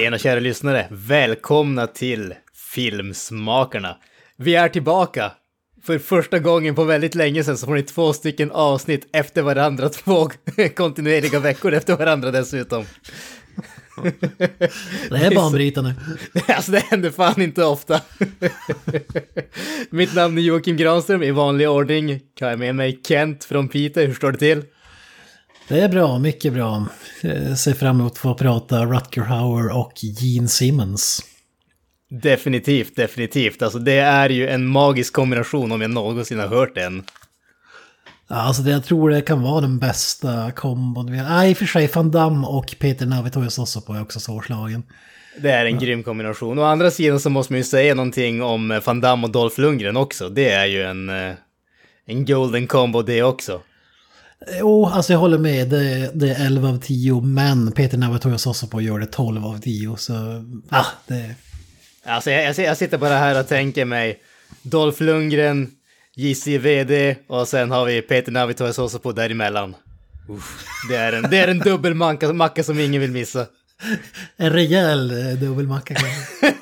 Tjena kära lyssnare! Välkomna till Filmsmakarna! Vi är tillbaka! För första gången på väldigt länge sedan så får ni två stycken avsnitt efter varandra, två kontinuerliga veckor efter varandra dessutom. Det är banbrytande. Alltså det händer fan inte ofta. Mitt namn är Joakim Granström, i vanlig ordning kan jag med mig Kent från Piteå, hur står det till? Det är bra, mycket bra. Jag ser fram emot att få prata Rutger Hauer och Gene Simmons. Definitivt, definitivt. Alltså det är ju en magisk kombination om jag någonsin har hört den. Ja, Alltså det, jag tror det kan vara den bästa kombon. vi har. Nej, i och för sig Van Damme och Peter Navitorius också på är också svårslagen. Det är en grym kombination. Å andra sidan så måste man ju säga någonting om eh, Van Damme och Dolph Lundgren också. Det är ju en, eh, en golden combo det också. Jo, alltså jag håller med. Det, det är 11 av 10, men Peter också på gör det 12 av 10. Så, ah, det... Alltså jag, jag, jag sitter bara här och tänker mig Dolph Lundgren, JCVD och sen har vi Peter också på däremellan. Uff, det är en, det är en dubbelmacka macka som ingen vill missa. En rejäl eh, dubbelmacka kanske.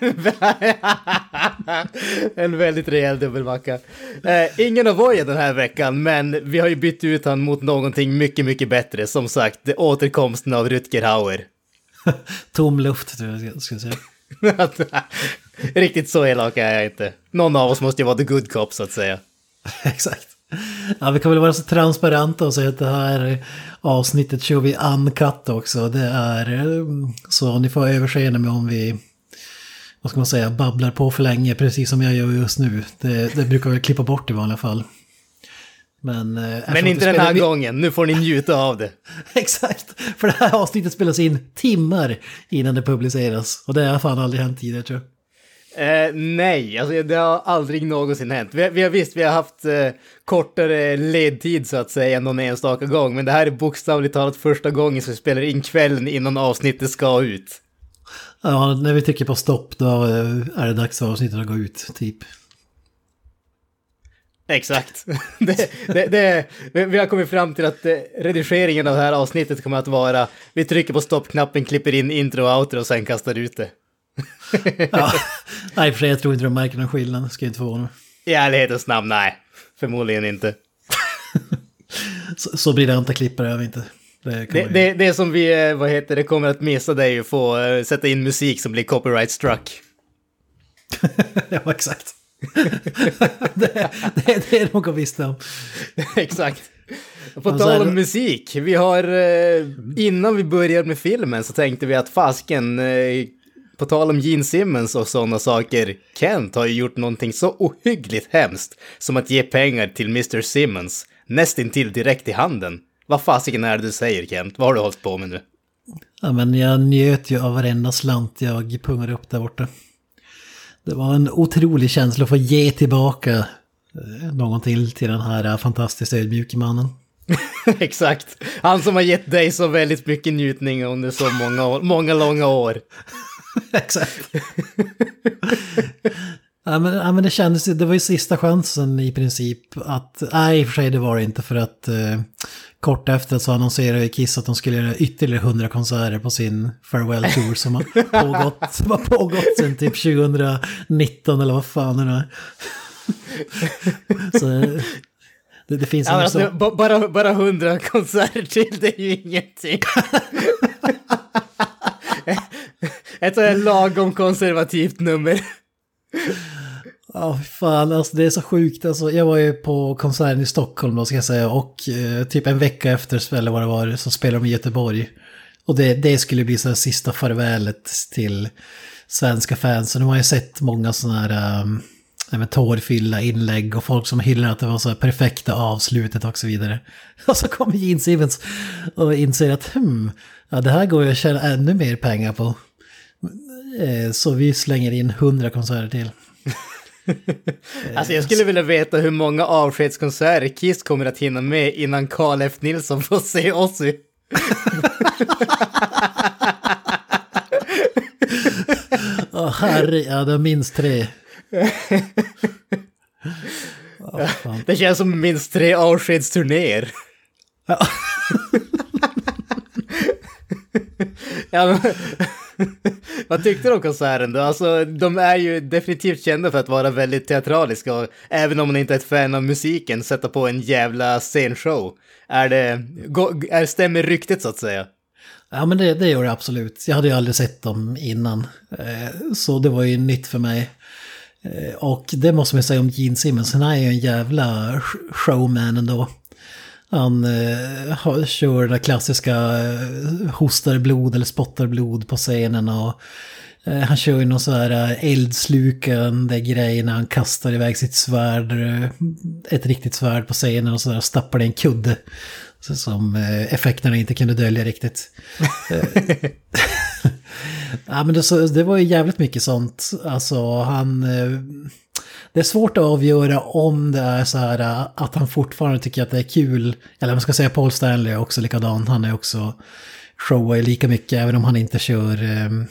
en väldigt rejäl dubbelmacka. Eh, ingen Avoya den här veckan, men vi har ju bytt ut han mot någonting mycket, mycket bättre. Som sagt, återkomsten av Rutger Hauer. Tom luft tror jag jag skulle säga. Riktigt så elak är jag inte. Någon av oss måste ju vara the good cop så att säga. Exakt. Ja, vi kan väl vara så transparenta och säga att det här avsnittet kör vi uncut också. Det är eh, så ni får överseende med om vi, vad ska man säga, babblar på för länge, precis som jag gör just nu. Det, det brukar vi klippa bort i vanliga fall. Men, eh, Men inte den här spelar- gången, nu får ni njuta av det. Exakt, för det här avsnittet spelas in timmar innan det publiceras. Och det har fan aldrig hänt tidigare tror jag. Eh, nej, alltså det har aldrig någonsin hänt. Vi, vi har visst, vi har haft eh, kortare ledtid så att säga än någon enstaka gång, men det här är bokstavligt talat första gången som vi spelar in kvällen innan avsnittet ska ut. Ja, när vi trycker på stopp då eh, är det dags för avsnittet att gå ut, typ. Exakt. det, det, det, vi- vi har kommit fram till att eh, redigeringen av det här avsnittet kommer att vara, vi trycker på stoppknappen, klipper in intro och outro och sen kastar ut det. Ja. Nej, för sig, jag tror inte de märker någon skillnad. Ska inte förvåna mig. I ärlighetens namn, nej. Förmodligen inte. Så, så brillianta klippare är vi inte. Det Det, det, det som vi, eh, vad heter det, kommer att missa det är ju att få eh, sätta in musik som blir copyright struck. ja, exakt. det, det, det är nog visst om. Exakt. På Alltså, tal om musik, vi har, eh, innan vi började med filmen så tänkte vi att fasken, på tal om Gene Simmons och sådana saker, Kent har ju gjort någonting så ohyggligt hemskt som att ge pengar till Mr. Simmons, nästintill direkt i handen. Vad fasiken är det du säger Kent? Vad har du hållit på med nu? Ja, men jag njöt ju av varenda slant jag pungade upp där borta. Det var en otrolig känsla att få ge tillbaka eh, någonting till den här eh, fantastiskt ödmjuke mannen. Exakt. Han som har gett dig så väldigt mycket njutning under så många, år, många långa år. Exakt. ja, men, ja, men det kändes det var ju sista chansen i princip att, nej i och för sig det var det inte för att eh, kort efter så annonserade Kiss att de skulle göra ytterligare 100 konserter på sin farewell tour som har pågått, som har pågått sedan typ 2019 eller vad fan det är. Så det, det finns Ja, alltså, så... ba- bara, bara hundra konserter till, det är ju ingenting. Ett sånt lagom konservativt nummer. Ja, fan, alltså det är så sjukt. Alltså, jag var ju på konserten i Stockholm då, ska jag säga, och eh, typ en vecka efter, eller vad det var, så spelade de i Göteborg. Och det, det skulle bli så här sista farvälet till svenska fans. Och nu har jag sett många sådana här, um, nej, men tårfylla inlägg och folk som hyllar att det var så perfekta avslutet och så vidare. Och så kommer Gene Simmons och inser att hmm, ja, det här går ju att tjäna ännu mer pengar på. Eh, Så vi slänger in hundra konserter till. Alltså jag skulle vilja veta hur många avskedskonserter Kiss kommer att hinna med innan Carl F. Nilsson får se Ozzy. Åh herre, ja det är minst tre. Fan. Det känns som minst tre avskedsturnéer. Ja. Ja, men, vad tyckte du om konserten då? Alltså, de är ju definitivt kända för att vara väldigt teatraliska och även om man inte är ett fan av musiken, sätta på en jävla scenshow. Är det, gå- är, stämmer ryktet så att säga? Ja men det, det gör det absolut. Jag hade ju aldrig sett dem innan. Eh, Så det var ju nytt för mig. Eh, Och det måste man säga om Gene Simmons, han är ju en jävla sh- showman ändå. Han eh, kör det klassiska eh, hostar blod eller spottar blod på scenen och eh, han kör ju någon så här eh, eldslukande grej när han kastar iväg sitt svärd, eh, ett riktigt svärd på scenen och så där stappar det en kudde. Så som effekterna inte kunde dölja riktigt. Ja men det, det var ju jävligt mycket sånt. Alltså han... Eh, det är svårt att avgöra om det är så här eh, att han fortfarande tycker att det är kul. Eller man ska säga Paul Stanley är också likadan. Han är också showar ju lika mycket även om han inte kör ehm,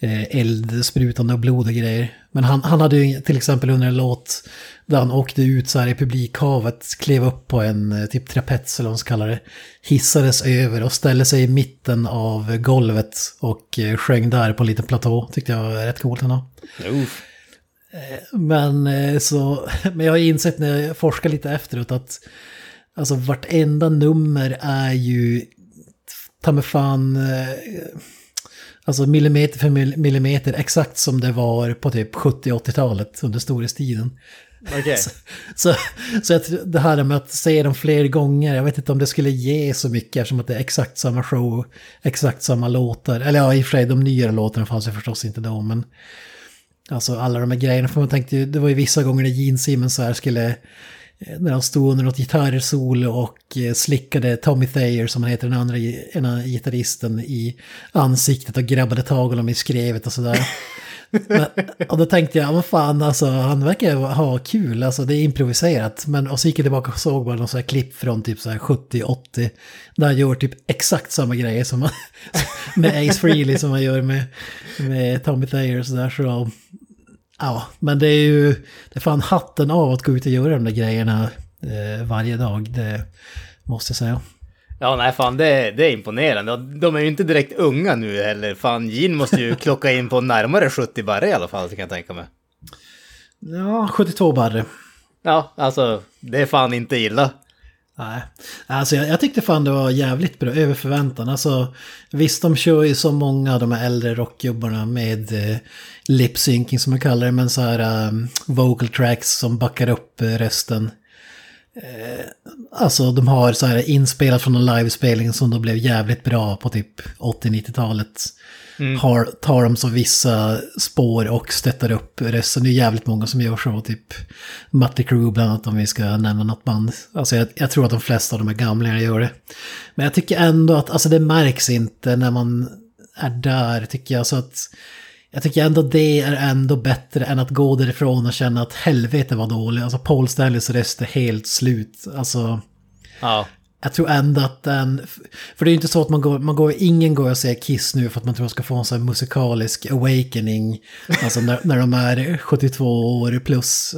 eh, eldsprutande och blod och grejer. Men han, han hade ju till exempel under en låt där han åkte ut så här i publikhavet, klev upp på en eh, typ trapets eller vad man ska kalla det, hissades över och ställde sig i mitten av golvet och eh, sjöng där på en liten platå. Tyckte jag var rätt coolt ändå. Men, eh, så, men jag har insett när jag forskar lite efteråt att alltså vartenda nummer är ju ta mig fan alltså millimeter för mil- millimeter exakt som det var på typ 70-80-talet under storhetstiden. Okej. Så, så jag, tror- det här med att se dem fler gånger, jag vet inte om det skulle ge så mycket eftersom att det är exakt samma show, exakt samma låtar. Eller ja, i och för sig de nyare låtarna fanns ju förstås inte då, men alltså alla de här grejerna. För man tänkte ju, det var ju vissa gånger när Gene Simmons så här skulle, eh, när han stod under något gitarrsolo och eh, slickade Tommy Thayer, som han heter, den andra ena gitarristen, i ansiktet och grabbade tag honom i skrevet och sådär. Men, och då tänkte jag, vad fan, alltså, han verkar ha kul, alltså det är improviserat. Men och så gick jag tillbaka och såg bara någon sån här klipp från typ så här 70-80. Där han gör typ exakt samma grejer som man, med Ace Frehley som man gör med, med Tommy Thayer och sådär. Så, ja, men det är ju, det är fan hatten av att gå ut och göra de där grejerna eh, varje dag, det måste jag säga. Ja, nej fan, det, det är imponerande. De är ju inte direkt unga nu heller. Fan, Gene måste ju klocka in på närmare 70 barre i alla fall, kan jag tänka mig. Ja, 72 barre. Ja, alltså, det är fan inte illa. Nej, alltså jag, jag tyckte fan det var jävligt bra, över förväntan. Alltså, visst, de kör ju så många av de här äldre rockgubbarna med eh, lip-syncing som man kallar det, men så här um, vocal tracks som backar upp eh, rösten. Eh, alltså de har så här inspelat från en livespelning som då blev jävligt bra på typ 80-90-talet. Har, tar de så vissa spår och stöttar upp rösten. Det är jävligt många som gör så, typ Mötley Crüe bland annat om vi ska nämna något band. Alltså jag, jag tror att de flesta av de här gamlingarna gör det. Men jag tycker ändå att, alltså det märks inte när man är där tycker jag. Så att jag tycker ändå det är ändå bättre än att gå därifrån och känna att helvete var dålig. Alltså Paul Stanleys röst är helt slut. Alltså... Ja. Jag tror ändå att den... För det är ju inte så att man går, man går, ingen går och ser Kiss nu för att man tror att man ska få en sån här musikalisk awakening. Alltså när, när de är 72 år plus.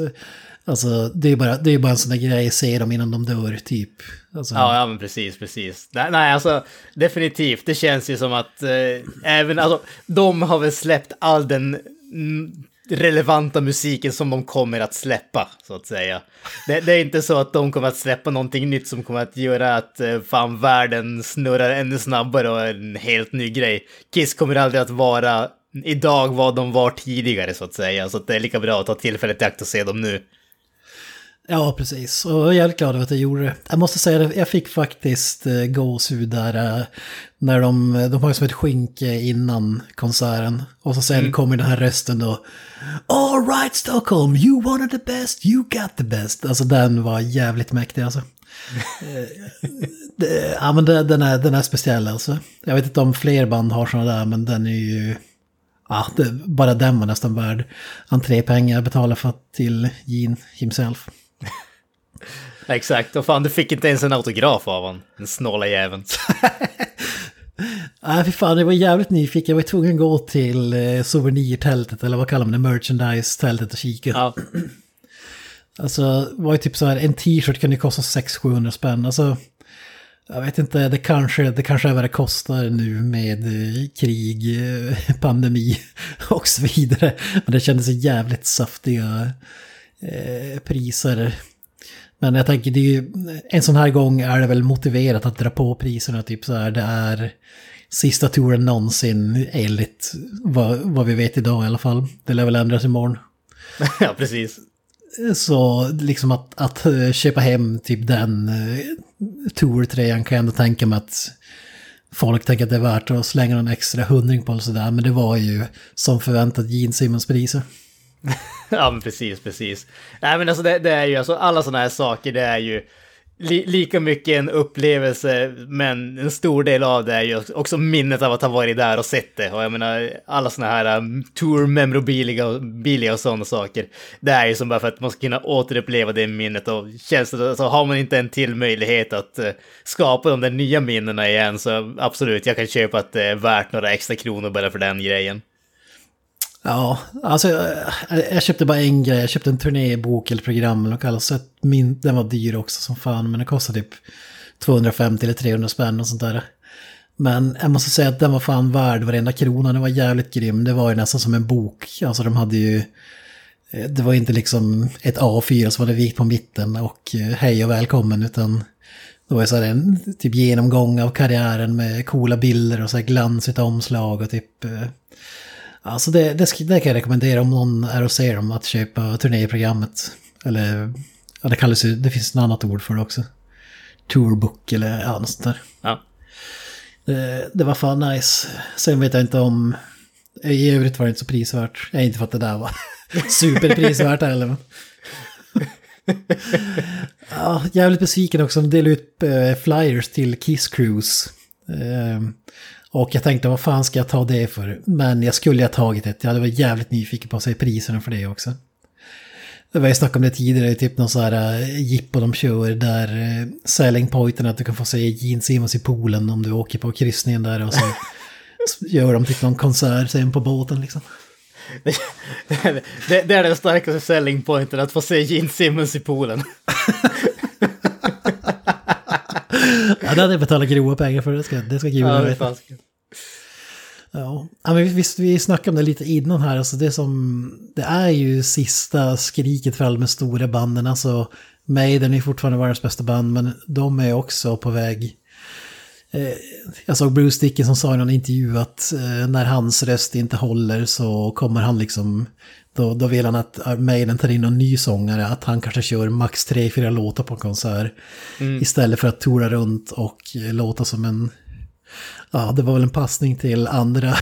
Alltså det är ju bara, det är bara en sån där grej, se dem innan de dör typ. Alltså, Ja, ja, men precis, precis. Nej, nej, alltså definitivt. Det känns ju som att eh, även, alltså, de har väl släppt all den relevanta musiken som de kommer att släppa, så att säga. Det, det är inte så att de kommer att släppa någonting nytt som kommer att göra att eh, fan världen snurrar ännu snabbare och är en helt ny grej. Kiss kommer aldrig att vara idag vad de var tidigare, så att säga. Så att det är lika bra att ta tillfället i akt och se dem nu. Ja, precis. Och jag är jävligt glad över att jag gjorde det. Jag måste säga att jag fick faktiskt eh, gåshud där. Eh, när de, de har ju som ett skynke innan konserten. Och så sen kommer den här rösten då. All right Stockholm, you wanted the best, you got the best. Alltså den var jävligt mäktig alltså. Eh, ja men den, är, den är speciell alltså. Jag vet inte om fler band har sådana där men den är ju... Ja, det, bara den var nästan värd entrépengar jag betalade för till Gene himself. Exakt, och fan du fick inte ens en autograf av honom, den snåla jäveln. Nej, fy fan, jag var jävligt nyfiken. Jag var tvungen att gå till eh, souvenirtältet, eller vad kallar man det, merchandise-tältet och kika. Ja, Alltså, var ju typ så här, en t-shirt kunde kosta 600-700 spänn. Alltså, jag vet inte, det kanske, det kanske är vad det kostar nu med eh, krig, eh, pandemi och så vidare. Men det kändes så jävligt saftiga eh, priser. Men jag tänker, det är ju, en sån här gång är det väl motiverat att dra på priserna. Typ så här, det är sista touren någonsin enligt vad, vad vi vet idag i alla fall. Det lär väl ändras imorgon. ja precis. Så liksom att, att eh, köpa hem typ den eh, Tour-tröjan kan jag ändå tänka mig att folk tänker att det är värt att slänga någon extra hundring på eller sådär. Men det var ju som förväntat Gene Simmons priser. Ja men precis, precis. Nej men alltså det, det är ju, alltså alla sådana här saker det är ju li, lika mycket en upplevelse, men en stor del av det är ju också minnet av att ha varit där och sett det. Och jag menar, alla sådana här um, tour memorabilia och, och sådana saker. Det är ju som bara för att man ska kunna återuppleva det minnet och känns det, så har man inte en till möjlighet att uh, skapa de där nya minnena igen så absolut, jag kan köpa att det är värt några extra kronor bara för den grejen. Ja, alltså jag, jag köpte bara en grej. Jag köpte en turnébok eller program eller kallas så min, Den var dyr också som fan, men den kostade typ 250 eller 300 spänn och sånt där. Men jag måste säga att den var fan värd varenda krona. Den var jävligt grym. Det var ju nästan som en bok. Alltså de hade ju... Eh, det var inte liksom ett A4 som var vikt på mitten och eh, hej och välkommen utan det var ju så här en typ genomgång av karriären med coola bilder och så här glansigt omslag och typ eh, Alltså det, det, det kan jag rekommendera om någon är och ser dem att köpa turnéprogrammet. Eller, ja det kallas ju, det finns ett annat ord för det också. Tourbook eller ja, något sånt där. Ja. Det, det var fan nice. Sen vet jag inte om, i övrigt var det inte så prisvärt. Jag inte för att det där var superprisvärt heller. Men. Ja, jävligt besviken också. De delade ut eh, flyers till Kiss Cruise. Och jag tänkte, vad fan ska jag ta det för? Men jag skulle ha tagit det. Jag varit jävligt nyfiken på att se priserna för det också. Det var ju snack om det tidigare, typ någon sån här uh, jippo de kör där uh, selling pointen att du kan få se Gene Simmons i poolen om du åker på kryssningen där och så gör de typ någon konsert sen på båten liksom. det, det är den starkaste selling pointen, att få se Gene Simmons i poolen. Ja, det hade jag betalat grova pengar för, det ska, det ska ja, gudarna det är veta. Ja, ja men visst, vi snackade om det lite innan här, alltså det som, det är ju sista skriket för alla de stora banden, alltså Maiden är fortfarande världens bästa band, men de är också på väg. Eh, jag såg Bruce Dickinson sa i någon intervju att eh, när hans röst inte håller så kommer han liksom, då, då vill han att Maiden tar in någon ny sångare, att han kanske kör max tre, fyra låtar på en konsert. Istället för att tora runt och låta som en Ja, det var väl en passning till andra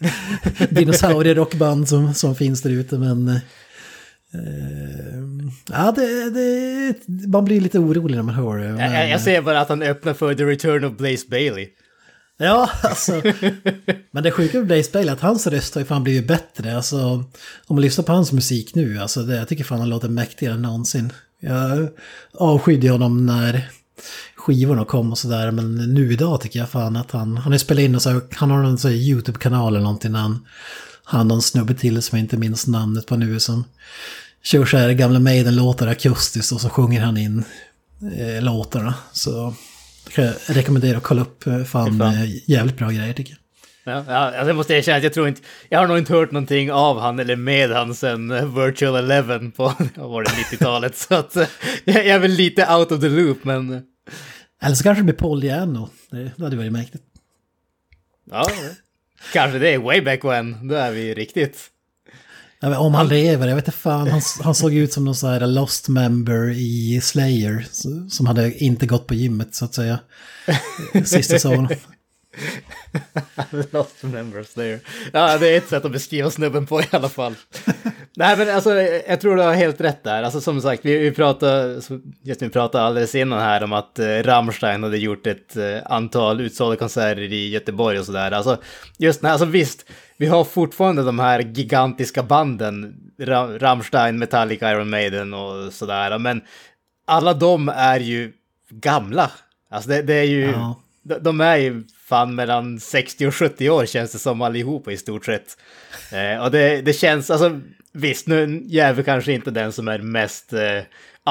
dinosaurierockband som, som finns där ute, men... Eh, ja, det, det, man blir lite orolig när man hör det. Men, Jag, jag ser bara att han öppnar för The Return of Blaze Bailey. Ja, alltså. men det sjuka med Blaze Bailey är att hans röst har ju fan blivit bättre. Alltså, om man lyssnar på hans musik nu, alltså det, jag tycker fan han låter mäktigare än någonsin. Jag avskydde honom när skivorna kom och sådär, men nu idag tycker jag fan att han, han har spelat in och så, han har en YouTube-kanal eller någonting när han, han och en snubbe till som jag inte minns namnet på nu som kör så här gamla Maiden-låtar akustiskt och så sjunger han in eh, låtarna. Så rekommendera att kolla upp, eh, fan, Fan. eh, jävligt bra grejer tycker jag. Ja, alltså jag måste erkänna att jag tror inte, jag har nog inte hört någonting av han eller med han sen eh, Virtual Eleven på, var det, 90-talet. Så att jag är väl lite out of the loop, men Eller så kanske det blir Paul Diano. Det, det hade varit mäktigt. ja, kanske det way back when, då är vi riktigt. Vet, om han lever, jag vet inte fan. Han, han såg ut som någon sån här lost member i Slayer. Som hade inte gått på gymmet så att säga. Sista säsongen. Lost members there. Ja, det är ett sätt att beskriva snubben på i alla fall. Nej, men alltså, jag tror du har helt rätt där. Alltså som sagt, vi, vi pratade, just vi pratade alldeles innan här om att eh, Rammstein hade gjort ett eh, antal utsålda konserter i Göteborg och sådär. Alltså, just när, alltså visst, vi har fortfarande de här gigantiska banden, Ra Rammstein, Metallica, Iron Maiden och sådär, men alla de är ju gamla. Alltså det, det är ju, ja de, är ju fan mellan 60 och 70 år känns det som allihopa i stort sett. Eh, och det, det känns, alltså visst, nu jävel kanske inte den som är mest eh,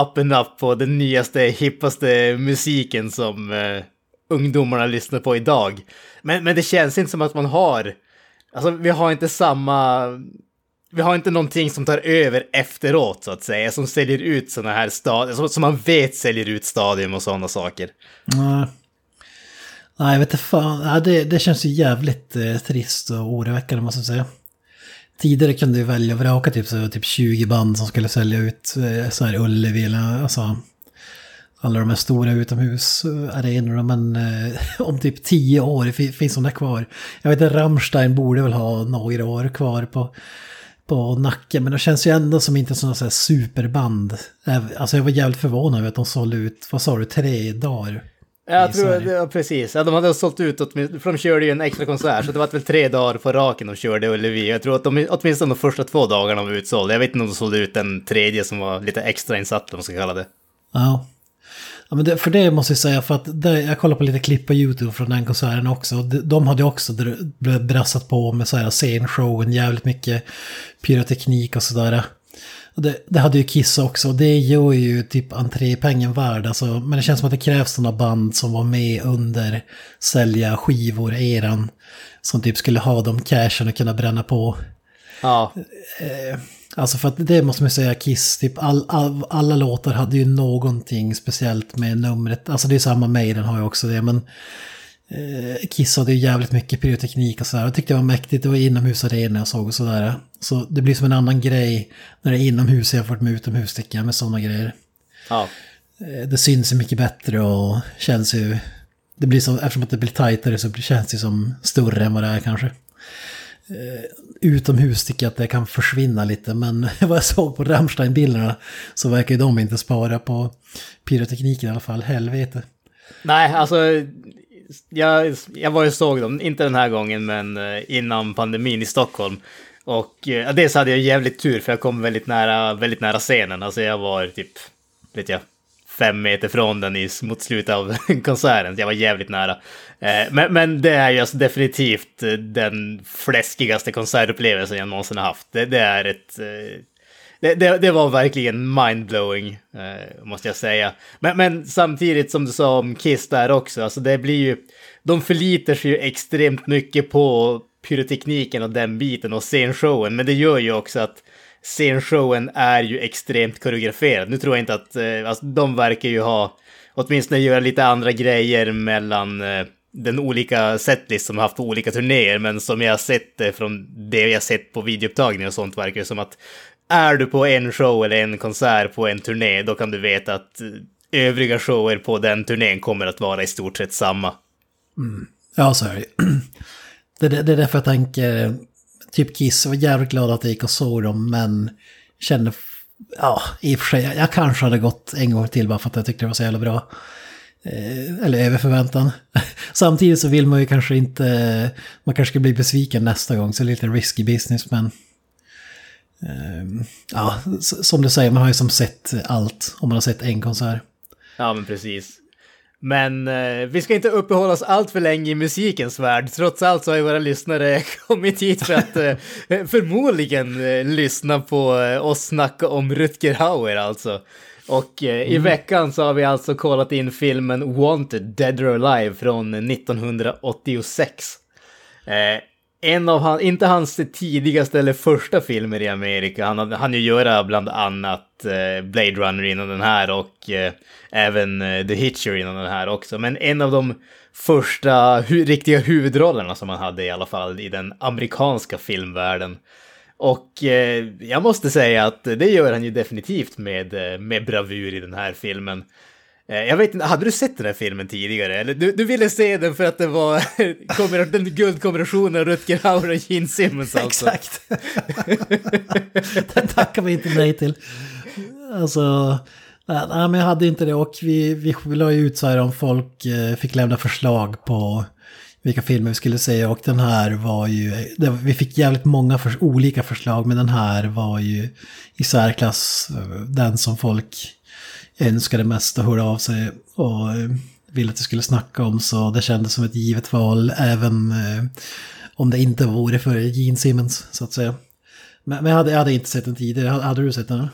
up and up på den nyaste, hippaste musiken som eh, ungdomarna lyssnar på idag. Men, men det känns inte som att man har, alltså vi har inte samma, vi har inte någonting som tar över efteråt så att säga, som säljer ut sådana här stadier, som, som man vet säljer ut stadium och sådana saker. Mm. Nej, jag vet inte fan. Ja, det, det känns ju jävligt eh, trist och oroväckande måste jag säga. Tidigare kunde du välja att vraka typ, så, typ 20 band som skulle sälja ut eh, så här Ullevi eller alltså alla de här stora utomhusarenorna. Men eh, om typ 10 år finns de där kvar. Jag vet att Rammstein borde väl ha några år kvar på, på nacken. Men det känns ju ändå som inte sådana så här superband. Alltså jag var jävligt förvånad över att de sålde ut, vad sa du, tre dagar. Jag tror, ja, precis. Ja, de hade sålt ut, för de körde ju en extra konsert, så det var väl tre dagar på raken de körde Ullevi. Jag tror att de, åtminstone de första två dagarna var utsålda. Jag vet inte om de sålde ut den tredje som var lite extra insatt, om man ska kalla det. Ja. Ja, men det, för det måste jag säga, för att det, jag kollar på lite klipp på YouTube från den konserten också. De, de hade också brassat på med så här scenshowen, jävligt mycket pyroteknik och sådär. Det, det, hade ju Kiss också, det gör ju typ entrépengen värd. Alltså, men det känns som att det krävs sådana band som var med under sälja skivor-eran. Som typ skulle ha de cashen och kunna bränna på. Ja. Eh, alltså för att det måste man säga, Kiss, typ all, all, alla låtar hade ju någonting speciellt med numret. Alltså det är samma Maiden har ju också det, men Kiss hade ju jävligt mycket pyroteknik och sådär. Jag tyckte det var mäktigt, det var inomhusarena jag såg och sådär. Så det blir som en annan grej när det är inomhus jämfört med utomhus tycker jag med sådana grejer. Ja. Eh, det syns ju mycket bättre och känns ju... Det blir så, eftersom att det blir tajtare så känns det som större än vad det är kanske. Eh, utomhus tycker jag att det kan försvinna lite, men vad jag såg på Rammstein-bilderna så verkar ju de inte spara på pyrotekniken i alla fall, helvete. Nej, alltså jag, jag var ju såg dem, inte den här gången, men eh, innan pandemin i Stockholm. Och eh, dels hade jag jävligt tur för jag kom väldigt nära, väldigt nära scenen. Alltså jag var typ, vet jag, fem meter från den i, mot slutet av konserten. Jag var jävligt nära. Eh, men, men det är ju alltså definitivt eh, den fläskigaste konsertupplevelsen jag någonsin har haft. Det, det är ett... Eh, det, det, det, var verkligen mindblowing, eh, måste jag säga. Men, men samtidigt som du sa om Kiss där också, alltså det blir ju... De förlitar sig ju extremt mycket på pyrotekniken och den biten och scenshowen. Men det gör ju också att scenshowen är ju extremt koreograferad. Nu tror jag inte att, eh, alltså de verkar ju ha, åtminstone göra lite andra grejer mellan eh, den olika setlist som har haft på olika turnéer, men som jag har sett eh, från det jag sett på videoupptagningar och sånt verkar det som att är du på en show eller en konsert på en turné, då kan du veta att eh, övriga shower på den turnén kommer att vara i stort sett samma. Mm. Ja, så är det. Det, det, är därför jag tänker, typ Kiss, jag var jävligt glad att jag gick och såg dem, men kände, ja, i och för sig, jag, kanske hade gått en gång till bara för att jag tyckte det var så jävla bra. Eh, eller över förväntan. Samtidigt så vill man ju kanske inte, man kanske ska bli besviken nästa gång, så det är lite risky business, men... Eh, ja, som du säger, man har ju som sett allt om man har sett en konsert. Ja, men precis. Men eh, vi ska inte uppehålla oss allt för länge i musikens värld. Trots allt så har ju våra lyssnare kommit hit för att eh, förmodligen eh, lyssna på eh, oss snacka om Rutger Hauer alltså. Och eh, mm. i veckan så har vi alltså kollat in filmen Wanted, Dead or Alive från 1986. En av hans, inte hans tidigaste eller första filmer i Amerika. Han hann ju göra bland annat eh, Blade Runner innan den här och eh, även eh, The Hitcher innan den här också. Men en av de första hu riktiga huvudrollerna som han hade i alla fall i den amerikanska filmvärlden. Och eh, jag måste säga att det gör han ju definitivt med, med bravur i den här filmen. Eh, jag vet inte, hade du sett den här filmen tidigare? Eller du, du ville se den för att det var den guldkombinationen av Rutger Hauer och Gene Simmons alltså? Exakt. den tackar vi inte nej till. Alltså, nej, men jag hade inte det och vi, vi, vi la ju ut så här om folk eh, fick lämna förslag på vilka filmer vi skulle se och den här var ju, det, vi fick jävligt många för, olika förslag men den här var ju i särklass eh, den som folk önskade mest och hörde av sig och eh, ville att vi skulle snacka om så det kändes som ett givet val även eh, om det inte vore för Gene Simmons så att säga. Men, men jag, hade, jag hade inte sett den tidigare, hade, hade du sett den?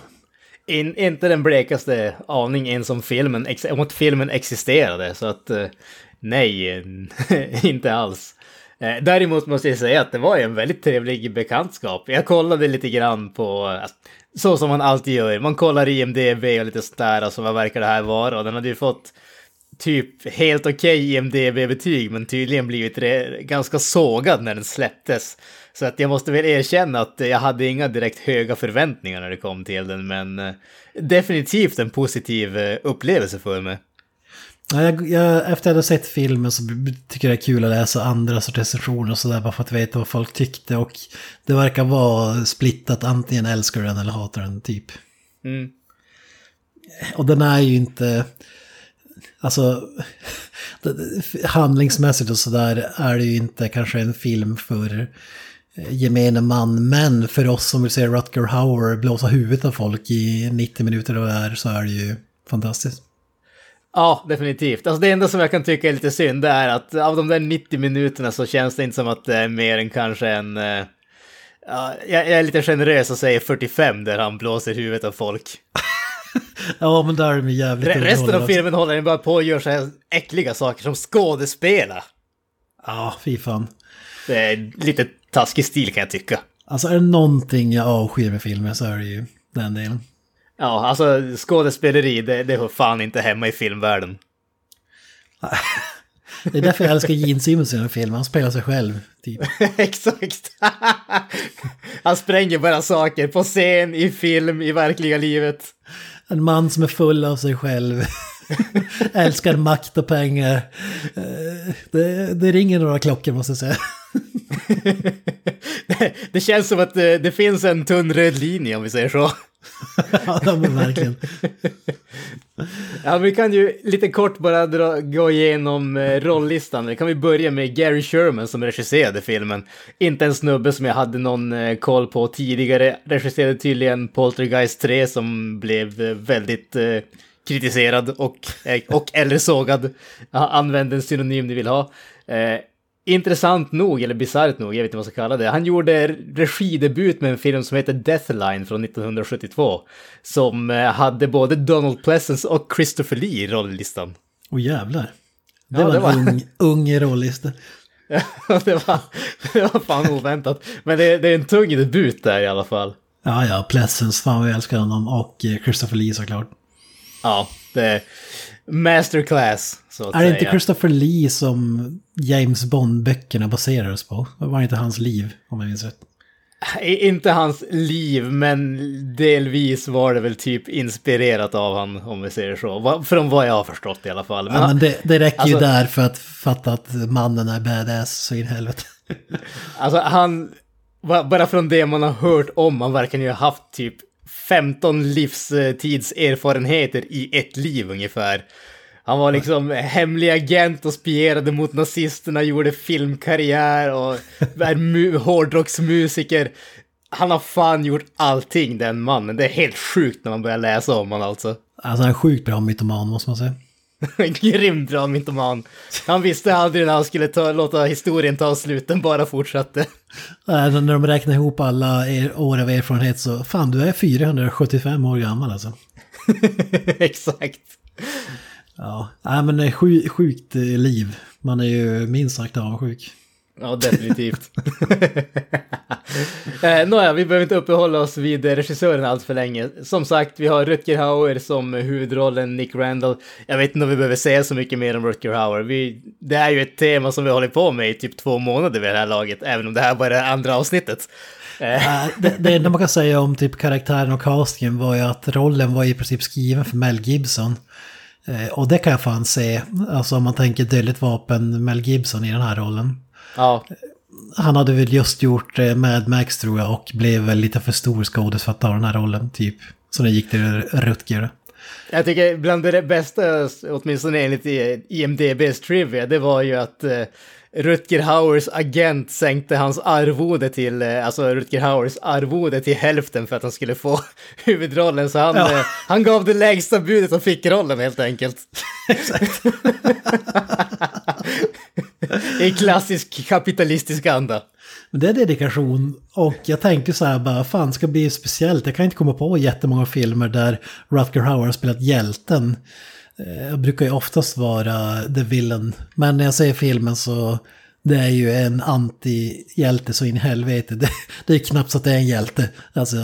In, inte den blekaste aning ens om filmen, om att filmen existerade så att eh, Nej, inte alls. Däremot måste jag säga att det var en väldigt trevlig bekantskap. Jag kollade lite grann på, så som man alltid gör, man kollar IMDB och lite sådär, alltså vad verkar det här vara? Och den hade ju fått typ helt okej okay IMDB-betyg, men tydligen blivit ganska sågad när den släpptes. Så att jag måste väl erkänna att jag hade inga direkt höga förväntningar när det kom till den, men eh, definitivt en positiv eh, upplevelse för mig. Jag, jag, efter att jag hade sett filmen så tycker jag det är kul att läsa andras recensioner och sådär bara för att veta vad folk tyckte. Och det verkar vara splittat, antingen älskar du den eller hatar den typ. Mm. Och den är ju inte, alltså handlingsmässigt och sådär är det ju inte kanske en film för gemene man. Men för oss som vill se Rutger Hauer blåsa huvudet av folk i 90 minuter och är så är det ju fantastiskt. Ja, definitivt. Alltså det enda som jag kan tycka är lite synd är att av de där 90 minuterna så känns det inte som att det är mer än kanske en... Uh, ja, jag är lite generös och säger 45 där han blåser huvudet av folk. ja, men där är de jävligt Re Resten av filmen håller den bara på och gör så här äckliga saker som skådespela. Ja, fy fan. Det är lite taskig stil kan jag tycka. Alltså är det någonting jag avskyr med filmen så är det ju den delen. Ja, alltså skådespeleri, det, det hör fan inte hemma i filmvärlden. Det är därför jag älskar Gene Simmons i den här filmen, han spelar sig själv. Typ. Exakt. han spränger bara saker på scen, i film, i verkliga livet. En man som är full av sig själv. älskar makt och pengar. Eh, det, det ringer några klockor måste jag säga. det känns som att det, det finns en tunn röd linje om vi säger så. ja, men verkligen. ja, vi kan ju lite kort bara dra, gå igenom eh, rolllistan. Kan vi börja med Gary Sherman som regisserade filmen. Inte en snubbe som jag hade någon eh, koll på tidigare. Regisserade tydligen Poltergeist 3 som blev eh, väldigt eh, kritiserad och, eh, och eller sågad. Använd en synonym ni vill ha. Eh, intressant nog, eller bisarrt nog, jag vet inte vad jag ska kalla det, han gjorde regidebut med en film som heter Deathline från 1972. Som eh, hade både Donald Pleasence och Christopher Lee i rolllistan. Åh oh, jävlar. Det, ja, var det var en ung, ung rollista. det, var, det var fan oväntat. Men det, det, är en tung debut där i alla fall. Ja, ja, Pleasence, fan vad jag älskar honom. Och eh, Christopher Lee såklart. Ja, det är masterclass. Så att är det säga. inte Christopher Lee som James Bond-böckerna baserades på? Var inte hans liv, om jag minns rätt. Inte hans liv, men delvis var det väl typ inspirerat av han, om vi säger så. Från vad jag har förstått i alla fall. Men, ja, men det, det räcker alltså, ju där för att fatta att mannen är badass så in helvete. Alltså han, bara från det man har hört om, han verkar ju ha haft typ 15 livstidserfarenheter i ett liv ungefär. Han var liksom hemlig agent och spierade mot nazisterna, gjorde filmkarriär och är hårdrocksmusiker. Han har fan gjort allting den mannen. Det är helt sjukt när man börjar läsa om honom alltså. Alltså han är sjukt bra mytoman måste man säga. Grymt bra mytoman. Han visste aldrig när han skulle ta, låta historien ta slut, den bara fortsatte. Äh, när de räknar ihop alla er, år av erfarenhet så, fan du är 475 år gammal alltså. Exakt. Ja, nej men det är sjuk, sjukt eh, liv. Man är ju minst sagt avundsjuk. Ja, definitivt. Eh, Nåja, vi behöver inte uppehålla oss vid regissören allt för länge. Som sagt, vi har Rutger Hauer som huvudrollen, Nick Randall. Jag vet inte om vi behöver säga så mycket mer om Rutger Hauer. Vi, det är ju ett tema som vi håller på med i typ två månader vid det här laget, även om det här bara är andra avsnittet. Äh, det, det enda man kan säga om typ karaktären och castingen var ju att rollen var i princip skriven för Mel Gibson. Eh, och det kan jag fan se, alltså om man tänker Dödligt vapen, Mel Gibson i den här rollen. Ja, Han hade väl just gjort eh, Mad Max tror jag och blev väl lite för stor skådis för att ta den här rollen typ. Så det gick till Rutger. Jag tycker bland det bästa, åtminstone enligt IMDBs trivia, det var ju att eh, Rutger Hauers agent sänkte hans arvode till, eh, alltså Rutger Hauers arvode till hälften för att han skulle få huvudrollen. Så han, Ja. han gav det lägsta budet och fick rollen helt enkelt. Exakt. I klassisk kapitalistisk anda. Men det är dedikation och jag tänkte så här bara, fan ska bli speciellt. Jag kan inte komma på jättemånga filmer där Rutger Hauer har spelat hjälten. Eh, Jag brukar ju oftast vara the villain. Men när jag ser filmen så det är ju en anti-hjälte så in i helvete. Det, det är knappt så att det är en hjälte. Alltså,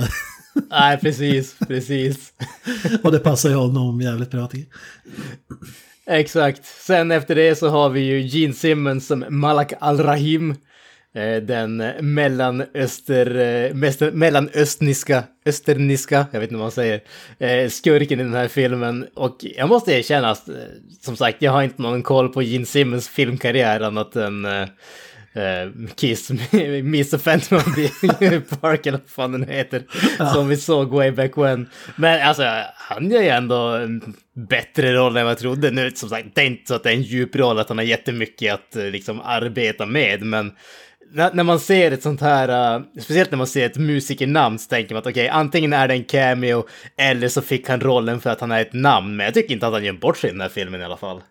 Nej, precis, precis. och det passar ju honom jävligt bra till. Exakt. Sen efter det så har vi ju Gene Simmons som Malak Al-Rahim. Eh, den mellanöster, eh, mellanöstniska, österniska, jag vet inte vad man säger, eh, skurken i den här filmen. Och jag måste erkänna som sagt, jag har inte någon koll på Gene Simmons filmkarriär annat än eh, Kiss, Miss Phantom Park eller vad fan den heter, som vi såg way back when. Men alltså, han gör ju ändå en bättre roll än vad jag trodde. Nu, som sagt, det är inte så att det är en djup roll, att han har jättemycket att eh, liksom arbeta med, men när, man ser ett sånt här, eh, speciellt när man ser ett musikernamn så tänker man att okej, antingen är det en cameo eller så fick han rollen för att han är ett namn, men jag tycker inte att han gör bort sig i den här filmen i alla fall.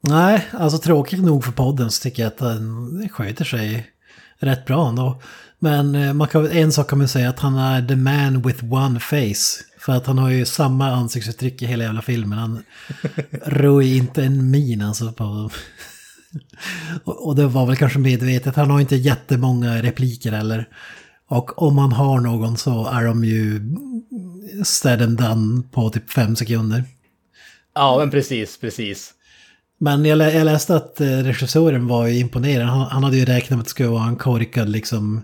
Nej, alltså tråkigt nog för podden så tycker jag att den sköter sig rätt bra ändå. Men eh, man kan, en sak kan man säga att han är the man with one face. För att han har ju samma ansiktsuttryck i hela jävla filmen. Han rör inte en min alltså på... och, det var väl kanske medvetet. Han har inte jättemånga repliker heller. Och om man har någon så är de ju said and done på typ fem sekunder. Ja, men precis, precis. Men jag, lä jag läste att eh, regissören var ju imponerad. Han, han hade ju räknat med att det skulle vara en korkad liksom...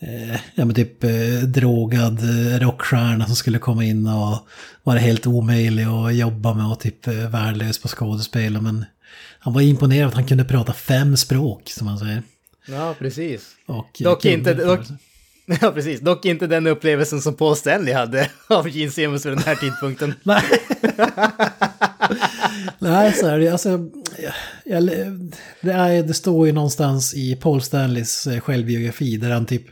Eh, ja men typ eh, drogad eh, rockstjärna som skulle komma in och vara helt omöjlig att jobba med och typ eh, värdelös på skådespel. Men han var imponerad att han kunde prata fem språk som man säger. Ja, precis. Och, Dock inte, dock, ja, precis. Dock inte den upplevelsen som Paul Stanley hade av Gene Simmons vid den här tidpunkten. Nej. Nej, så är det. Alltså, jag, det, är, det står ju någonstans i Paul Stanleys eh, självbiografi där han typ,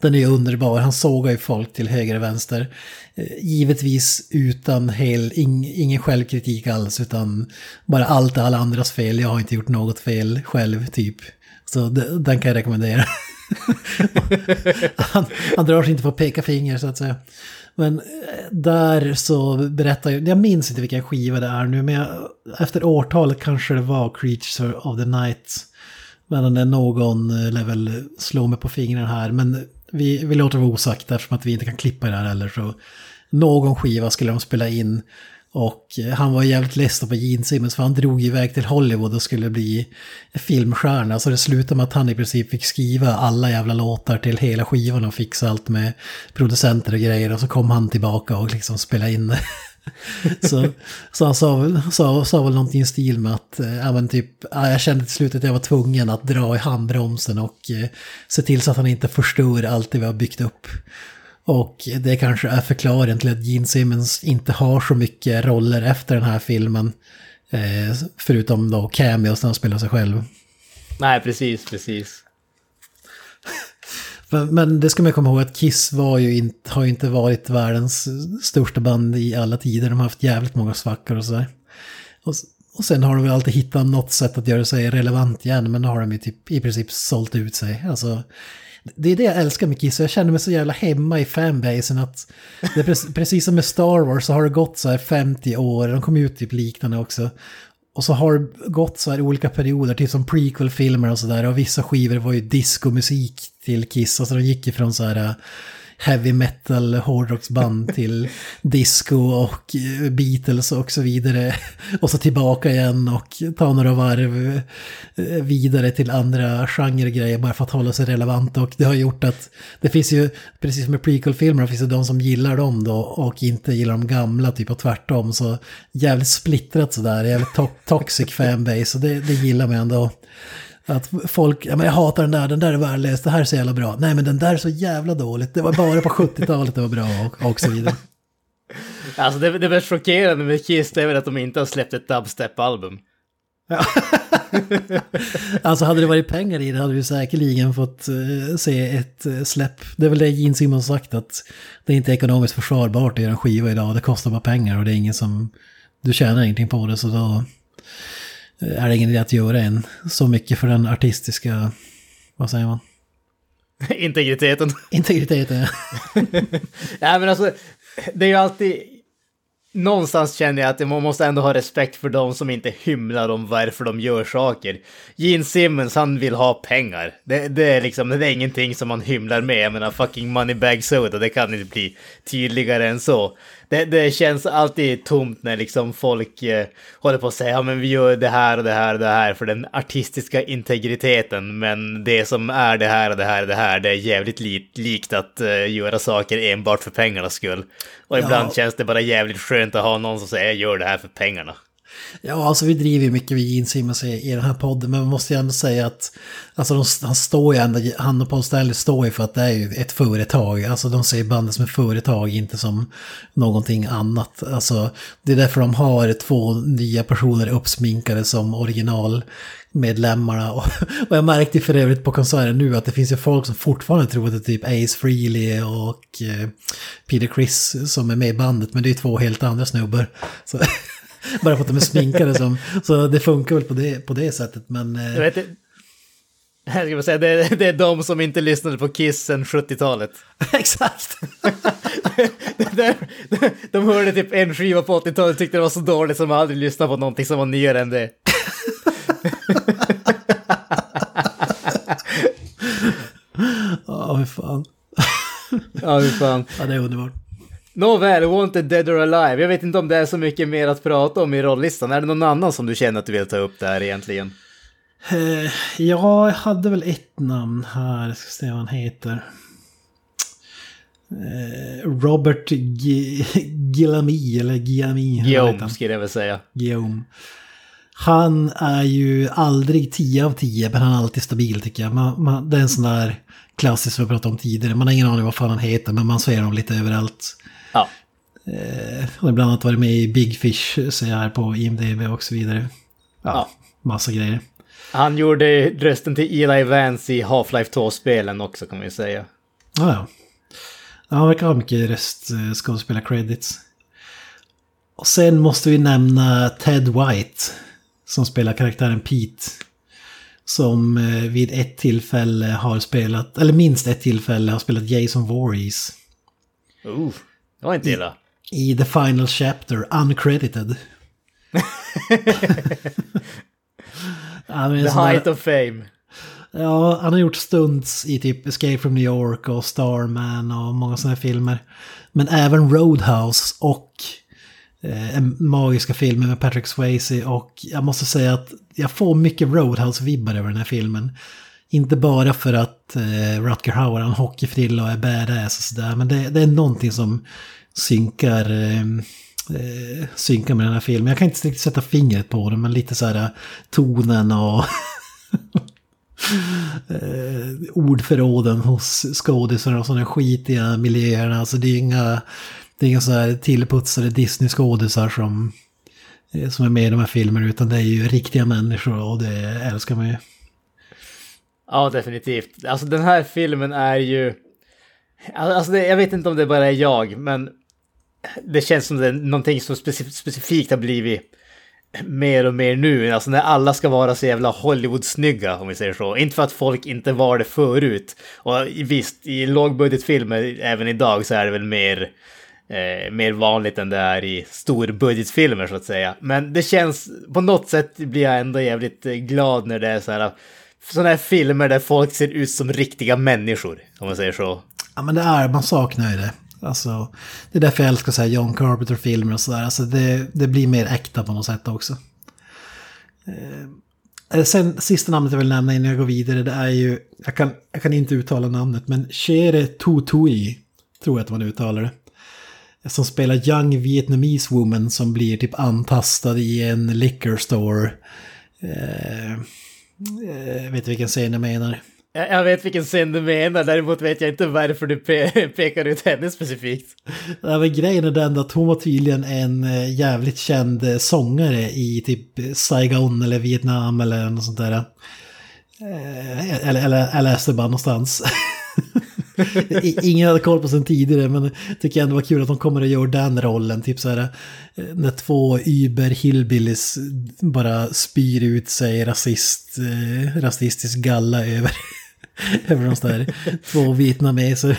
den är ju underbar, han sågar ju folk till höger och vänster. Eh, givetvis utan hel, ing, ingen självkritik alls, utan bara allt är alla andras fel, jag har inte gjort något fel själv, typ. Så det, den kan jag rekommendera. han, han drar sig inte på att peka finger så att säga. Men eh, där så berättar jag, jag minns inte vilken skiva det är nu, men jag, efter årtalet kanske det var Creature of the Night. Men någon lär level slå mig på fingrarna här, men vi, vi låter det vara osagt eftersom att vi inte kan klippa det här heller. Så någon skiva skulle de spela in. Och eh, han var jävligt ledsen på Gene Simmons för han drog iväg till Hollywood och skulle bli filmstjärna. Så det slutade med att han i princip fick skriva alla jävla låtar till hela skivan och fixa allt med producenter och grejer. Och så kom han tillbaka och liksom spelade in det. så, så han sa väl, sa, sa väl någonting i stil med att eh, ja, men typ, ja, jag kände till slut att jag var tvungen att dra i handbromsen och eh, se till så att han inte förstör allt det vi har byggt upp. Och det kanske är förklaringen till att Gene Simmons inte har så mycket roller efter den här filmen. Eh, förutom då cameos när han spelar sig själv. Nej, precis, precis. Men, men det ska man komma ihåg att Kiss var ju inte, har ju inte varit världens största band i alla tider. De har haft jävligt många svackor och sådär. Och, och sen har de väl alltid hittat något sätt att göra sig relevant igen. Men nu har de ju typ i princip sålt ut sig. Alltså, det är det jag älskar med Kiss. Jag känner mig så jävla hemma i fanbasen att det är precis, precis som med Star Wars så har det gått så här 50 år. De kom ut typ liknande också. Och så har det gått så här olika perioder, typ som prequel-filmer och sådär. Och vissa skivor var ju diskomusik till Kiss. Alltså de gick ifrån så här heavy metal hårdrocksband till disco och eh, Beatles och så vidare. Och så tillbaka igen och ta några varv eh, vidare till andra genregrejer bara för att hålla sig relevant. Och det har gjort att det finns ju, precis som med prequel-filmer, det finns ju de som gillar dem då och inte gillar de gamla, typ och tvärtom. Så jävligt splittrat sådär, jävligt to toxic fanbase och det, det gillar man ändå. Att folk, ja men jag hatar den där, den där är värdelös, det här är så jävla bra. Nej men den där är så jävla dåligt, det var bara på 70-talet det var bra och, och så vidare. Alltså det, det mest chockerande med Kiss är väl att de inte har släppt ett dubstep-album. Ja. alltså hade det varit pengar i det hade vi säkerligen fått uh, se ett uh, släpp. Det är väl det Gene Simmons sagt att det är inte ekonomiskt försvarbart att göra en skiva idag. Det kostar bara pengar och det är ingen som... Du tjänar ingenting på det så då är det ingen idé att göra en så mycket för den artistiska, vad säger man? Integriteten. Integriteten, ja. ja men alltså, det är ju alltid... Någonstans känner jag att man måste ändå ha respekt för de som inte hymlar om varför de gör saker. Gene Simmons, han vill ha pengar. Det, det är liksom, det är ingenting som man hymlar med. Jag menar, fucking Moneybag Soda, det kan inte bli tydligare än så det, det känns alltid tomt när liksom folk eh, håller på att säga ja men vi gör det här och det här och det här för den artistiska integriteten. Men det som är det här och det här och det här, det är jävligt li likt att eh, göra saker enbart för pengarnas skull. Och ibland ja. känns det bara jävligt skönt att ha någon som säger gör det här för pengarna. Ja, alltså vi driver ju mycket vid Gene Simmons i, den här podden, men man måste ju ändå säga att alltså de, han står ju ändå, han och Paul Stanley står ju för att det är ju ett företag. Alltså de ser bandet som ett företag, inte som någonting annat. Alltså det är därför de har två nya personer uppsminkade som original medlemmarna. Och, och jag märkte för övrigt på konserten nu att det finns ju folk som fortfarande tror att det är typ Ace Frehley och eh, Peter Criss som är med i bandet, men det är två helt andra snubbar. Så Bara för att de är sminkade som... Så det funkar väl på det, på det sättet, men... Eh, jag vet. Jag ska säga, det, är, det är de som inte lyssnade på Kiss sen 70-talet. Exakt! de, de hörde typ en skiva på 80-talet och tyckte det var så dåligt som de aldrig lyssnade på någonting som var nyare än det. Ja, oh, hur fan. Ja, hur fan. Ja, det är underbart. Nåväl, Wanted Dead or Alive. Jag vet inte om det är så mycket mer att prata om i rollistan. Är det någon annan som du känner att du vill ta upp där egentligen? Ja, jag hade väl ett namn här. Jag ska se vad han heter. Uh, Robert G Gilami, eller Giami. Guillaume skulle jag väl säga. Guillaume. Han är ju aldrig 10 av 10, men han är alltid stabil tycker jag. Man, man, det är en sån där klassisk som vi pratade om tidigare. Man har ingen aning vad fan han heter, men man ser honom lite överallt. Ja. Eh, har bland annat varit med i Big Fish, ser jag här på IMDB och så vidare. Ja, ja. massa grejer. Han gjorde rösten till Eli Vance i Half-Life 2-spelen också kan vi säga. Ja, ja. Han verkar ha mycket röstskådespelar-credits. Och sen måste vi nämna Ted White. Som spelar karaktären Pete. Som eh, vid ett tillfälle har spelat, eller minst ett tillfälle har spelat Jason Voorhees. Uh. Det var inte illa. I, I The Final Chapter, uncredited. The height of fame. Ja, han har gjort stunts i typ Escape from New York och Starman och många sådana filmer. Men även Roadhouse och eh, magiska filmer med Patrick Swayze och jag måste säga att jag får mycket Roadhouse-vibbar över den här filmen. Inte bara för att eh, Rutger Hauer har en hockeyfrilla och är badass och sådär, men det, det, är någonting som synkar, eh, eh, synkar med den här filmen. Jag kan inte riktigt sätta fingret på det, men lite så här eh, tonen och eh, ordförråden hos skådisar och sådana skitiga miljöerna. Alltså det är inga, det är inga så här tillputsade Disney-skådisar som, eh, som är med i de här filmerna, utan det är ju riktiga människor och det älskar man ju. Ja, definitivt. Alltså den här filmen är ju... Alltså det, jag vet inte om det bara är jag, men det känns som det är någonting som specif specifikt har blivit mer och mer nu. Alltså när alla ska vara så jävla Hollywood-snygga, om vi säger så. Inte för att folk inte var det förut. Och visst, i lågbudgetfilmer även idag så är det väl mer eh, mer vanligt än det är i storbudgetfilmer så att säga. Men det känns, på något sätt blir jag ändå jävligt eh, glad när det är så här, sådana här filmer där folk ser ut som riktiga människor, om man säger så. Ja men det är, man saknar ju det. Alltså, det är därför jag älskar så här John Carpenter-filmer och sådär. Alltså det, det blir mer äkta på något sätt också. Eh, eh sen, sista namnet jag vill nämna innan jag går vidare, det är ju, jag kan, jag kan inte uttala namnet, men Chere Tutui, tror jag att man uttalar det. Som spelar Young Vietnamese Woman som blir typ antastad i en liquor store. Eh, eh, vet du vilken scen jag menar? Jag, jag vet vilken scen du menar, däremot vet jag inte varför du pe pekar ut henne specifikt. Ja, men grejen är den att hon var tydligen en eh, jävligt känd eh, sångare i typ Saigon eller Vietnam eller något sånt där. Eller, eller jag läste bara någonstans. Ingen hade koll på sen tidigare men tycker ändå var kul att de kommer att göra den rollen. Typ så här eh, när två Uber hillbillies bara spyr ut sig rasist, eh, rasistisk galla över, över de där två vietnameser.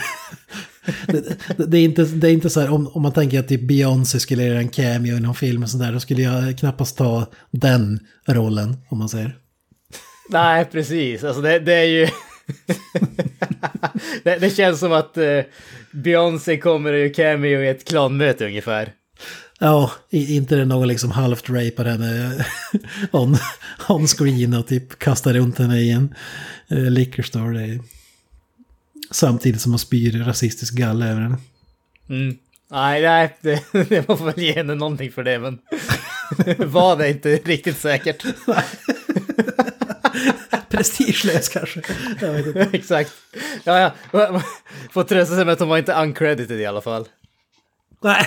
Det, det, det, är inte, det är inte så här, om, om man tänker att typ Beyoncé skulle göra en cameo i någon film och sådär, då skulle jag knappast ta den rollen, om man säger. Nej, precis. Alltså det, det är ju... det, det känns som att eh, Beyoncé kommer och gör cameo i ett klanmöte ungefär. Ja, inte det någon liksom halvt rapar henne on, on screen och typ kastar runt henne i en uh, liquor samtidigt som man spyr rasistisk galla över henne. Mm. Nej, nej, det, det man får väl ge henne någonting för det, men var det inte riktigt säkert. Prestigelös kanske. Jag vet inte. Exakt. Ja, ja. Får trösta sig med att hon var inte uncredited i alla fall. Nej.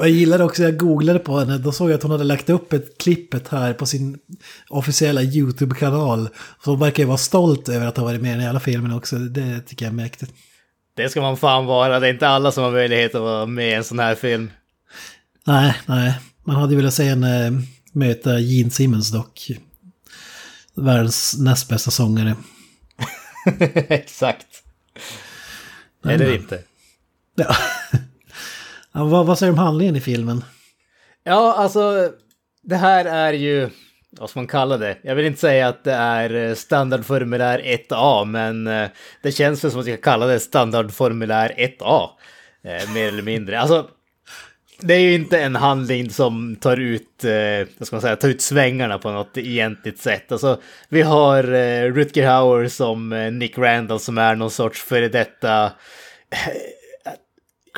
Jag gillar också, jag googlade på henne, då såg jag att hon hade lagt upp ett klippet här på sin officiella YouTube-kanal. Så hon verkar ju vara stolt över att ha varit med i hela filmen också, det tycker jag är mäktigt. Det ska man fan vara. Det är inte alla som har möjlighet att vara med i en sån här film. Nej, nej, man hade ju velat se henne möta Gene Simmons dock. Världens näst bästa sångare. Exakt. Eller inte. Ja. ja, vad, vad säger du om handlingen i filmen? Ja, alltså det här är ju, vad ska man kalla det? Jag vill inte säga att det är eh, standardformulär 1A, men eh, det känns väl som att jag kalla det standardformulär 1A. Eh, mer eller mindre. Alltså, det är ju inte en handling som tar ut, eh, vad ska man säga, tar ut svängarna på något egentligt sätt. Alltså, vi har eh, Rutger Hauer som eh, Nick Randall som är någon sorts före detta eh,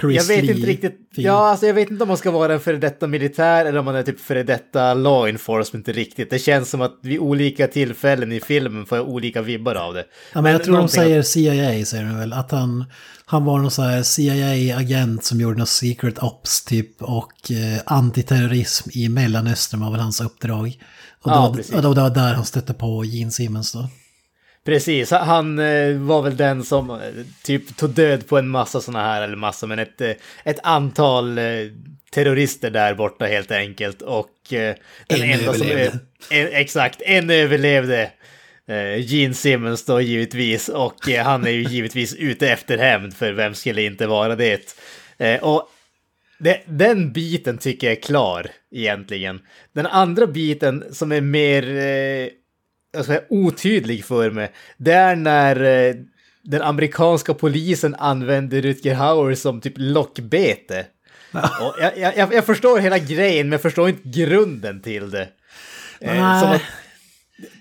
Chris jag vet Lee inte riktigt. film. Ja, alltså jag vet inte om man ska vara en före detta militär eller om man är typ före detta law enforcement riktigt. Det känns som att vid olika tillfällen i filmen får jag olika vibbar av det. Ja, men jag tror de säger CIA, säger de väl. Att han, han var någon så här CIA-agent som gjorde något secret ops typ. Och eh, antiterrorism i Mellanöstern var väl hans uppdrag. Och, Ja, då, och då, det var där han stötte på Gene Simmons då. Precis, han eh, var väl den som eh, typ tog död på en massa sådana här, eller massa, men ett, eh, ett antal terrorister där borta helt enkelt. Och den En enda som... överlevde. En, exakt, en överlevde. Gene Simmons då givetvis, och han är ju givetvis ute efter hämnd, för vem skulle inte vara det? Och det, den biten tycker jag är klar egentligen. Den andra biten som är mer jag ska säga, otydlig för mig, det är när eh, den amerikanska polisen använder Rutger Hauer som typ lockbete. Och jag, jag, jag- jag förstår hela grejen, men jag förstår inte grunden till det. Eh, Nej, som att-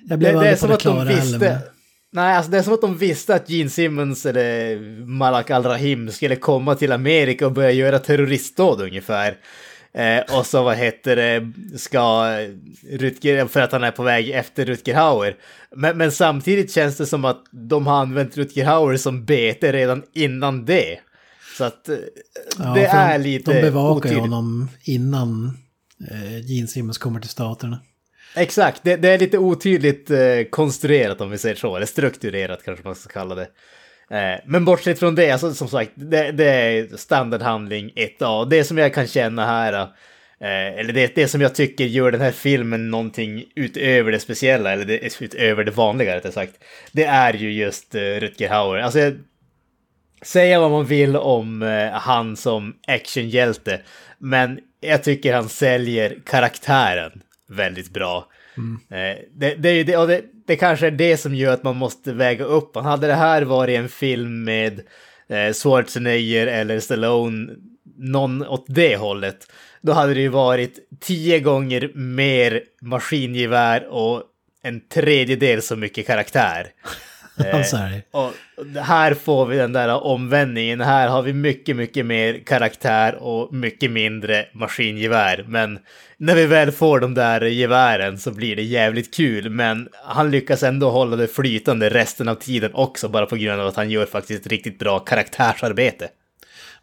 jag blev det, det är som att de heller. visste... Men... Nej, alltså det är som att de visste att Gene Simmons eller Malak Al-Rahim skulle komma till Amerika och börja göra terroristdåd ungefär. Eh, och så vad heter det, ska Rutger, för att han är på väg efter Rutger Hauer. Men, men samtidigt känns det som att de har använt Rutger Hauer som bete redan innan det. Så att eh, Ja, det för är lite De bevakar otydligt. honom innan eh, Gene Simmons kommer till staterna. Exakt, det, det är lite otydligt eh, konstruerat om vi säger så, eller strukturerat kanske man ska kalla det. Eh, men bortsett från det, alltså, som sagt, det, det är standardhandling 1A. Det som jag kan känna här, eh, eller det, det som jag tycker gör den här filmen någonting utöver det speciella, eller det, utöver det vanliga rättare sagt, det är ju just eh, Rutger Hauer. Alltså, jag, säga vad man vill om han som actionhjälte, men jag tycker han säljer karaktären väldigt bra. Mm. Eh, det, det, det, och det, det kanske är det som gör att man måste väga upp. Hade det här varit en film med eh, Schwarzenegger eller Stallone, någon åt det hållet, då hade det ju varit tio gånger mer maskingevär och en tredjedel så mycket karaktär. Det. Och här får vi den där omvändningen. Här har vi mycket, mycket mer karaktär och mycket mindre maskingevär. Men när vi väl får de där gevären så blir det jävligt kul. Men han lyckas ändå hålla det flytande resten av tiden också, bara på grund av att han gör faktiskt ett riktigt bra karaktärsarbete.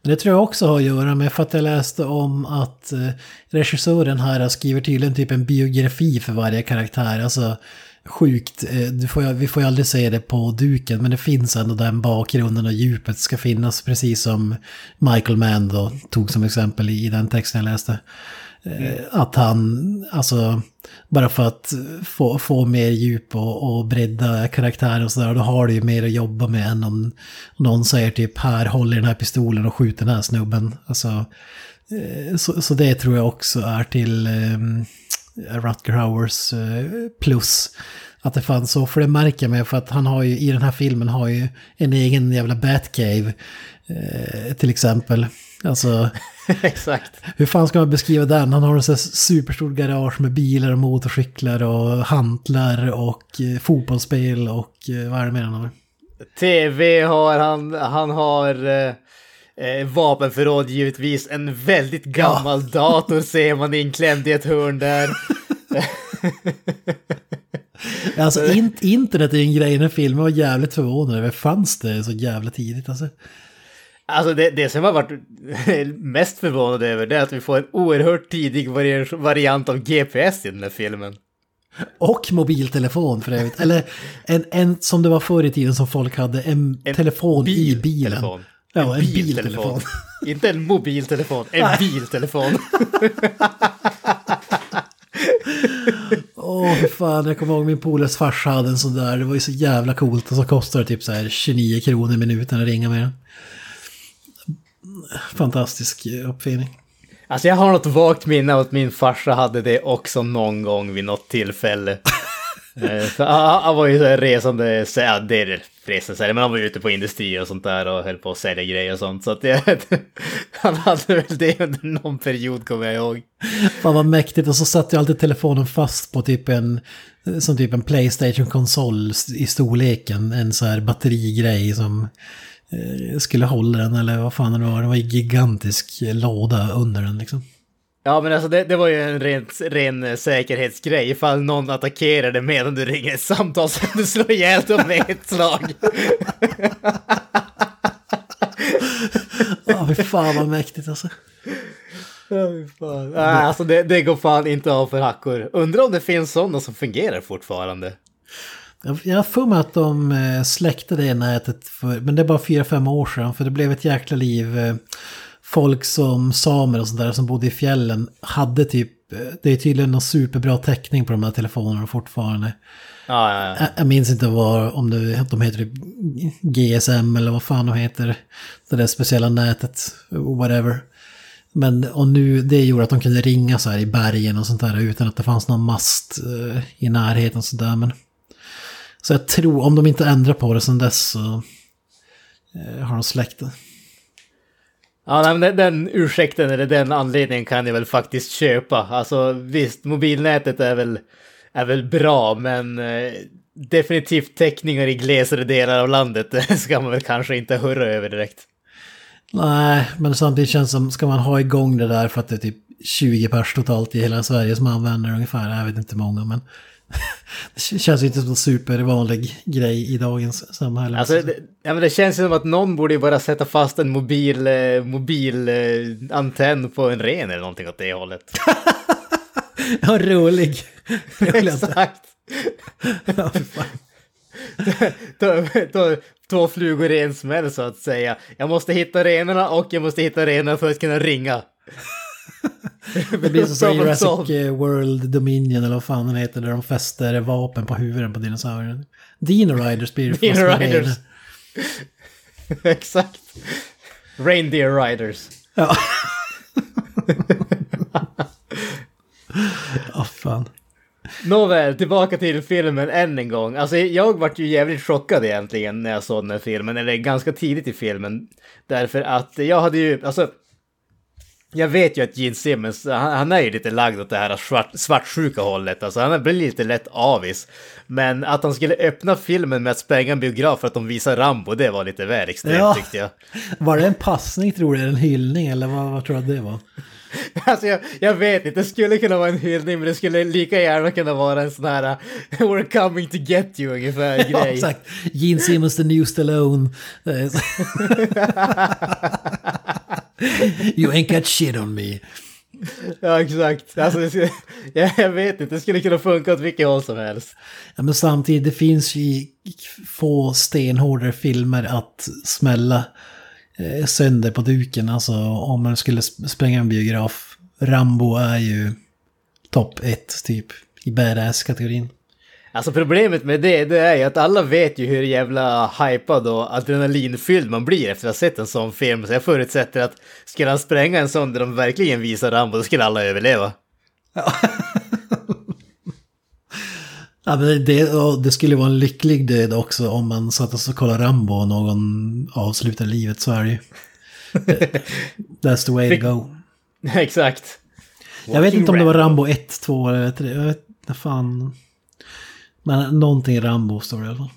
Men det tror jag också har att göra med för att jag läste om att eh, regissören här skriver tydligen typ en biografi för varje karaktär. Alltså sjukt, eh, du får, vi får ju aldrig säga det på duken, men det finns ändå den bakgrunden och djupet ska finnas, precis som Michael Mann då tog som exempel i den texten jag läste. Eh, Att han, alltså, bara för att få, få mer djup och, och bredda karaktären och sådär, då har du ju mer att jobba med än om någon säger typ här, håll i den här pistolen och skjut den här snubben. Alltså, eh, så, så det tror jag också är till eh, Rutger Hauers eh, plus. Att det fanns så, för det märker med för att han har ju i den här filmen har ju en egen jävla Batcave eh, till exempel. Alltså, Exakt. hur fan ska man beskriva den? Han har en sån superstor garage med bilar och motorcyklar och hantlar och eh, fotbollsspel och vad är det mer han har? TV har han, han har eh, vapenförråd givetvis. En väldigt gammal dator ser man inklämd i ett hörn där. Alltså in, internet är ju en grej i den filmen, jag var jävligt förvånad över. Fanns det så jävla tidigt alltså? Alltså det, det som jag varit mest förvånad över det är att vi får en oerhört tidig vari- variant av GPS i den här filmen. Och mobiltelefon för övrigt. Eller en, en som det var förr i tiden som folk hade, en, En telefon i bilen. biltelefon. Ja, en biltelefon. Inte en mobiltelefon, en biltelefon. Åh, fy fan, jag kommer ihåg min polares farsa hade en sån där. Det var ju så jävla coolt. Och så kostade det typ så här 29 kronor i minuten att ringa med den. Fantastisk uppfinning. Alltså jag har något vagt minne av att min farsa hade det också någon gång vid något tillfälle. Eh, han var ju så här resande, så- ja det är det resande, men han var ute på industri och sånt där och höll på att sälja grejer och sånt. Så att jag, han hade väl det under någon period kommer jag ihåg. Fan vad mäktigt. Och så satt ju alltid telefonen fast på typ en, som typ en Playstation-konsol i storleken. En så här batterigrej som eh, skulle hålla den eller vad fan det var. Det var en gigantisk låda under den liksom. Ja men alltså det, det var ju en rent, ren eh, säkerhetsgrej. Ifall någon attackerade medan du ringer ett samtal så kan du slå ihjäl dem med ett slag. Ja, fy fan vad mäktigt alltså. Ja, fan. Nej, alltså det, det går fan inte av för hackor. Undrar om det finns sådana som fungerar fortfarande. Jag har för mig att de eh, släckte det nätet för, men det är bara fyra fem år sedan. För det blev ett jäkla liv. Folk som samer och sådär som bodde i fjällen hade typ, eh, det är tydligen någon superbra täckning på de här telefonerna fortfarande. Ja, ja, ja. Jag, jag minns inte vad, om det, de heter typ GSM eller vad fan de heter. Det där speciella nätet, whatever. Men och nu, det gjorde att de kunde ringa så här i bergen och sånt där utan att det fanns någon mast eh, i närheten och sådär. Men, så jag tror, om de inte ändrar på det sedan dess så eh, har de släckt det. Ja, men den, den ursäkten eller den anledningen kan jag väl faktiskt köpa. Alltså visst, mobilnätet är väl, är väl bra, men eh, definitivt täckningar i glesare delar av landet ska man väl kanske inte hurra över direkt. Nej, men samtidigt känns det som, ska man ha igång det där för att det är typ 20 pers totalt i hela Sverige som använder ungefär, jag vet inte hur många, men det känns ju inte som en supervanlig grej i dagens samhälle. Alltså, det, ja, men det känns ju som att någon borde bara sätta fast en mobil, eh, mobil eh, antenn på en ren eller någonting åt det hållet. Ja, rolig. rolig. Exakt. Ja. Ta- ta- Två flugor i en smäll så att säga. Jag måste hitta renarna och jag måste hitta renarna för att kunna ringa. Det blir som Jurassic eh, World Dominion eller vad fan den heter, där de fäster vapen på huvuden på dinosaurien. Dino Riders blir det. Dino Riders. Exakt. Reindeer Riders. Ja. Ja, fan. Nåväl, tillbaka till filmen än en gång. Alltså jag vart ju jävligt chockad egentligen när jag såg den här filmen, eller ganska tidigt i filmen. Därför att jag hade ju, alltså... Jag vet ju att Gene Simmons, han, han är ju lite lagd åt det här svart, svartsjuka hållet, alltså han blir lite lätt avis. Men att han skulle öppna filmen med att spränga en biograf för att de visar Rambo, det var lite väl extremt Ja. tyckte jag. Var det en passning tror du? Eller en hyllning? Eller vad, vad tror du att det var? Alltså jag, jag vet inte, det skulle kunna vara en hyllning men det skulle lika gärna kunna vara en sån här uh, “We're coming to get you” ungefär Ja, grej. exakt. Gene Simmons, the new Stallone. You ain't got shit on me. Ja, exakt. Alltså, skulle, jag, jag vet inte, det skulle kunna funka åt vilket håll som helst. Ja, men samtidigt, det finns ju få stenhårdare filmer att smälla eh, sönder på duken. Alltså om man skulle sp- spränga en biograf. Rambo är ju topp ett typ i badass-kategorin. Alltså problemet med det, det är ju att alla vet ju hur jävla hypad och adrenalinfylld man blir efter att ha sett en sån film. Så jag förutsätter att skulle han spränga en sån där de verkligen visar Rambo, då skulle alla överleva. Ja, men det, och det skulle vara en lycklig död också om man satt och kollade Rambo och någon avslutar livet, så är det ju. That's the way to go. exakt. Jag vet inte om det var Rambo 1, 2 eller 3. Jag vet inte fan. Men någonting Rambo står det i alla fall.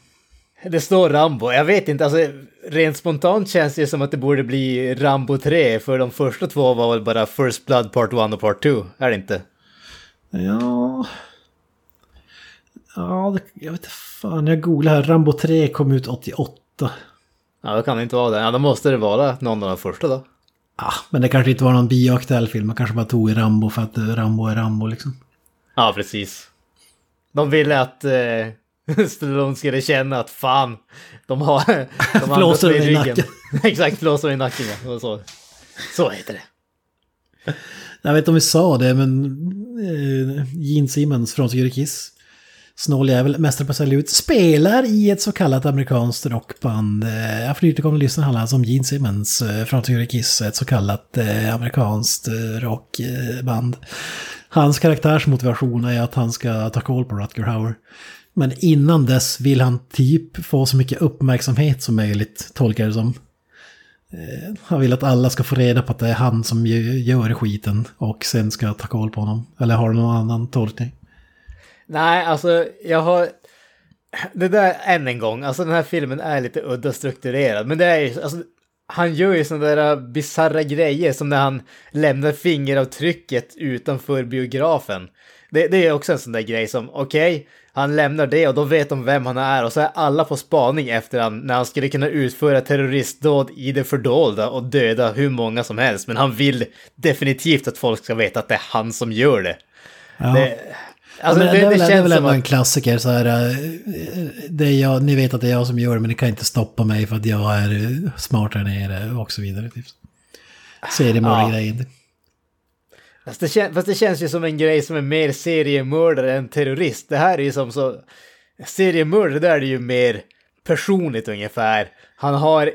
Det står Rambo. Jag vet inte, alltså rent spontant känns det som att det borde bli Rambo 3, för de första två var väl bara First Blood Part 1 och Part 2, är det inte? Ja... Ja, det, jag vet inte fan. Jag googlar här. Rambo 3 kom ut 88. Ja, då kan det inte vara det. Ja, då måste det vara någon av de första då. Ja, men det kanske inte var någon bioaktuell film. Man kanske bara tog i Rambo för att eh, Rambo är Rambo liksom. Ja, precis. De ville att eh, Stallone skulle känna att fan, de har... De står i ryggen. nacken. Exakt, flåser i nacken ja. Och Så. så heter det. Jag vet inte om vi sa det, men eh, Gene Simmons från Security Kiss, snåljävel, mästare på att sälja ut, spelar i ett så kallat amerikanskt rockband. Eh, jag får nytillkomna lyssna handlar alltså om Gene Simmons eh, från Kiss, ett så kallat eh, amerikanskt eh, rockband. Hans karaktärsmotivation är att han ska ta koll på Rutger Hauer. Men innan dess vill han typ få så mycket uppmärksamhet som möjligt, tolkar jag det som. Han vill att alla ska få reda på att det är han som gör skiten och sen ska ta koll på honom. Eller har du någon annan tolkning? Nej, alltså jag har... Det där än en gång, alltså den här filmen är lite udda strukturerad, men det är ju, alltså, han gör ju sådana där bisarra grejer som när han lämnar fingeravtrycket utanför biografen. Det, det är också en sån där grej som, okej, han lämnar det och då vet de vem han är och så är alla på spaning efter han när han skulle kunna utföra terroristdåd i det fördolda och döda hur många som helst. Men han vill definitivt att folk ska veta att det är han som gör det. Ja. det alltså, det, det, är väl- det är känns väl som ändå att... en klassiker så här. eh, Det är jag, ni vet att det är jag som gör det men ni kan inte stoppa mig för att jag är eh, smartare än er och så vidare. Typ. Seriemördargrejen. Fast det, kän, fast det känns ju som en grej som är mer seriemördare än terrorist. Det här är ju som så... Seriemördare, där är det ju mer personligt ungefär. Han har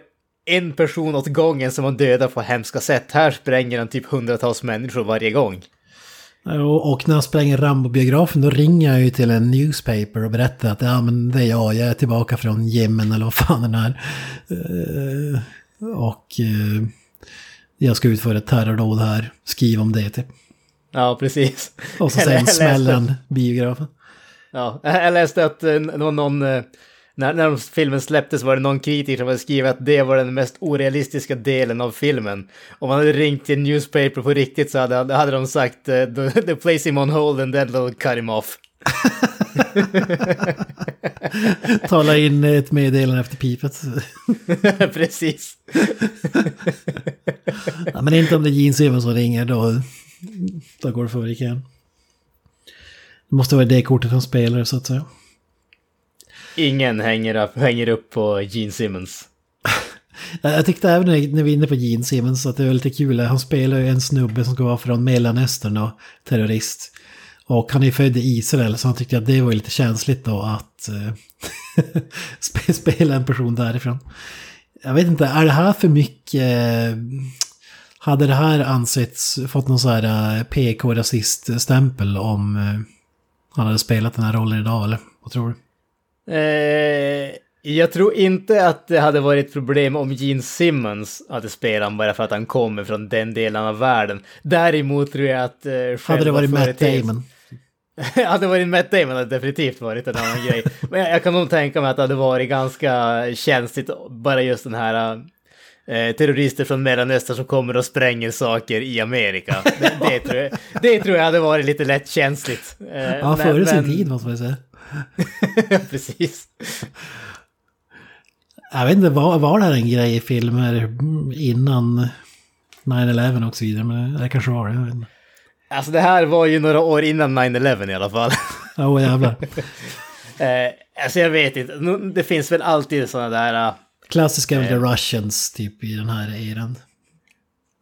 en person åt gången som han dödar på hemska sätt. Här spränger han typ hundratals människor varje gång. Och, och när jag spränger Rambo-biografen då ringer jag ju till en newspaper och berättar att ja men det är jag, jag är tillbaka från Jemen eller vad fan den är. Eh, och eh, jag ska utföra ett terrordåd här, skriv om det typ. Ja, precis. Och så sen smäller han biografen. Ja, jag läste att eh, var någon... När, när filmen släpptes var det någon kritiker som hade skrivit att det var den mest orealistiska delen av filmen. Om man hade ringt till en newspaper på riktigt så hade, hade de sagt eh, the, the place him on hold and then they'll cut him off. Tala in ett meddelande efter pipet. Precis. ja, men inte om det är Gene Simmons som ringer då, då går det för i kön. Det måste vara det kortet som spelar så att säga. Ingen hänger upp, hänger upp på Gene Simmons. Jag tyckte även när vi är inne på Gene Simmons att det var lite kul. Han spelar ju en snubbe som ska vara från Mellanöstern och terrorist. Och han är född i Israel så han tyckte att det var lite känsligt då att eh, spela en person därifrån. jag vet inte, är det här för mycket... Eh, hade det här ansetts, fått någon så här eh, PK-rasist-stämpel om han hade spelat den här rollen idag eller? Vad tror du? Eh, jag tror inte att det hade varit ett problem om Gene Simmons hade spelat honom bara för att han kommer från den delen av världen. Däremot tror jag att... Eh, Hade det varit Matt Damon? hade det varit Matt Damon hade det definitivt varit en annan grej. Men jag, jag kan nog tänka mig att det hade varit ganska känsligt, bara just den här eh, terrorister från Mellanöstern som kommer och spränger saker i Amerika. Det, det, tror, jag, det tror jag hade varit lite lätt känsligt. Eh, Ja, före sin tid måste man säga. Precis. Jag vet inte, var, var det här en grej i filmer innan 9-11 och så vidare? Men det kanske var det, jag vet inte. Alltså det här var ju några år innan 9-11 i alla fall. Åh oh, jävlar. Eh, alltså jag vet inte, det finns väl alltid sådana där... eh, Klassiska The Russians typ i den här eran.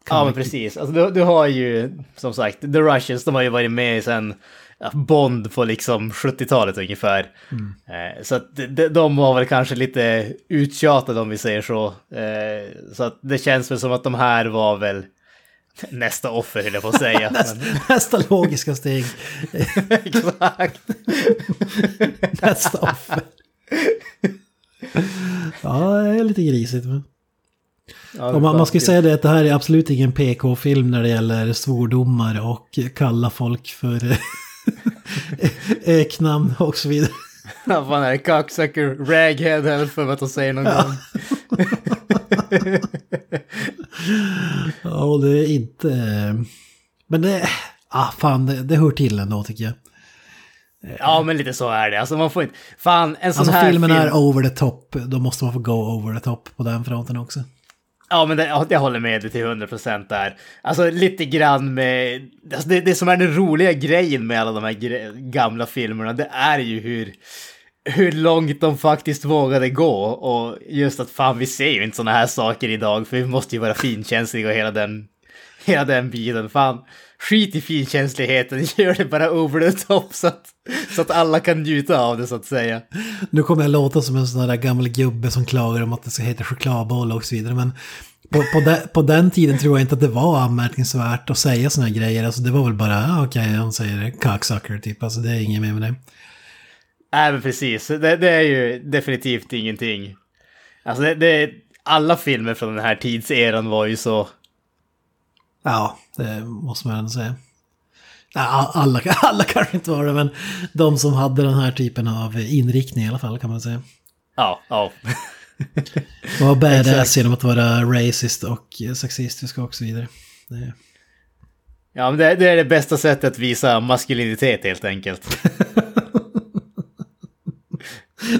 Ja, men precis. Alltså, du, du har ju, som sagt, The Russians, de har ju varit med sen Bond på liksom 70-talet ungefär. Eh, så att de, de var väl kanske lite uttjatade om vi säger så. Eh, så att det känns väl som att de här var väl nästa offer, höll jag på att säga. Men, Nästa logiska steg. exakt. Nästa offer. Ja, det är lite grisigt. Men. Ja, man, man ska ju säga det att det här är absolut ingen PK-film när det gäller svordomar och kalla folk för öknamn och så vidare. Vad fan är det? Cocksucker, raghead, väl för att de säger någon gång. Ja, och det är inte... Men det... Ah, fan, det, det hör till ändå tycker jag. Ja, men lite så är det. Alltså man får inte... Fan, en sån Alltså här filmen film... är over the top, då måste man få go over the top på den fronten också. Ja, men det, jag håller med dig till 100% där. Alltså lite grann med... Alltså, det, det som är den roliga grejen med alla de här gre- gamla filmerna, det är ju hur... Hur långt de faktiskt vågade gå och just att fan vi ser ju inte sådana här saker idag för vi måste ju vara finkänsliga och hela den, hela den biten. Fan, skit i finkänsligheten, gör det bara over the top så att, så att alla kan njuta av det så att säga. Nu kommer jag låta som en sån där gammal gubbe som klagar om att det ska heta chokladboll och så vidare. Men på, på, de, på den tiden tror jag inte att det var anmärkningsvärt att säga såna här grejer. Alltså det var väl bara, ah, okej, han säger cocksucker typ. Alltså det är inget mer med det. Nej men precis, det, det är ju definitivt ingenting. Alltså det, det, alla filmer från den här tidseran var ju så... Ja, det måste man ändå säga. Alla, alla kanske inte var det, men de som hade den här typen av inriktning i alla fall kan man säga. Ja, ja. Var badass genom att vara racist och sexistisk och så vidare. Det, Ja men det, det är det bästa sättet att visa maskulinitet helt enkelt.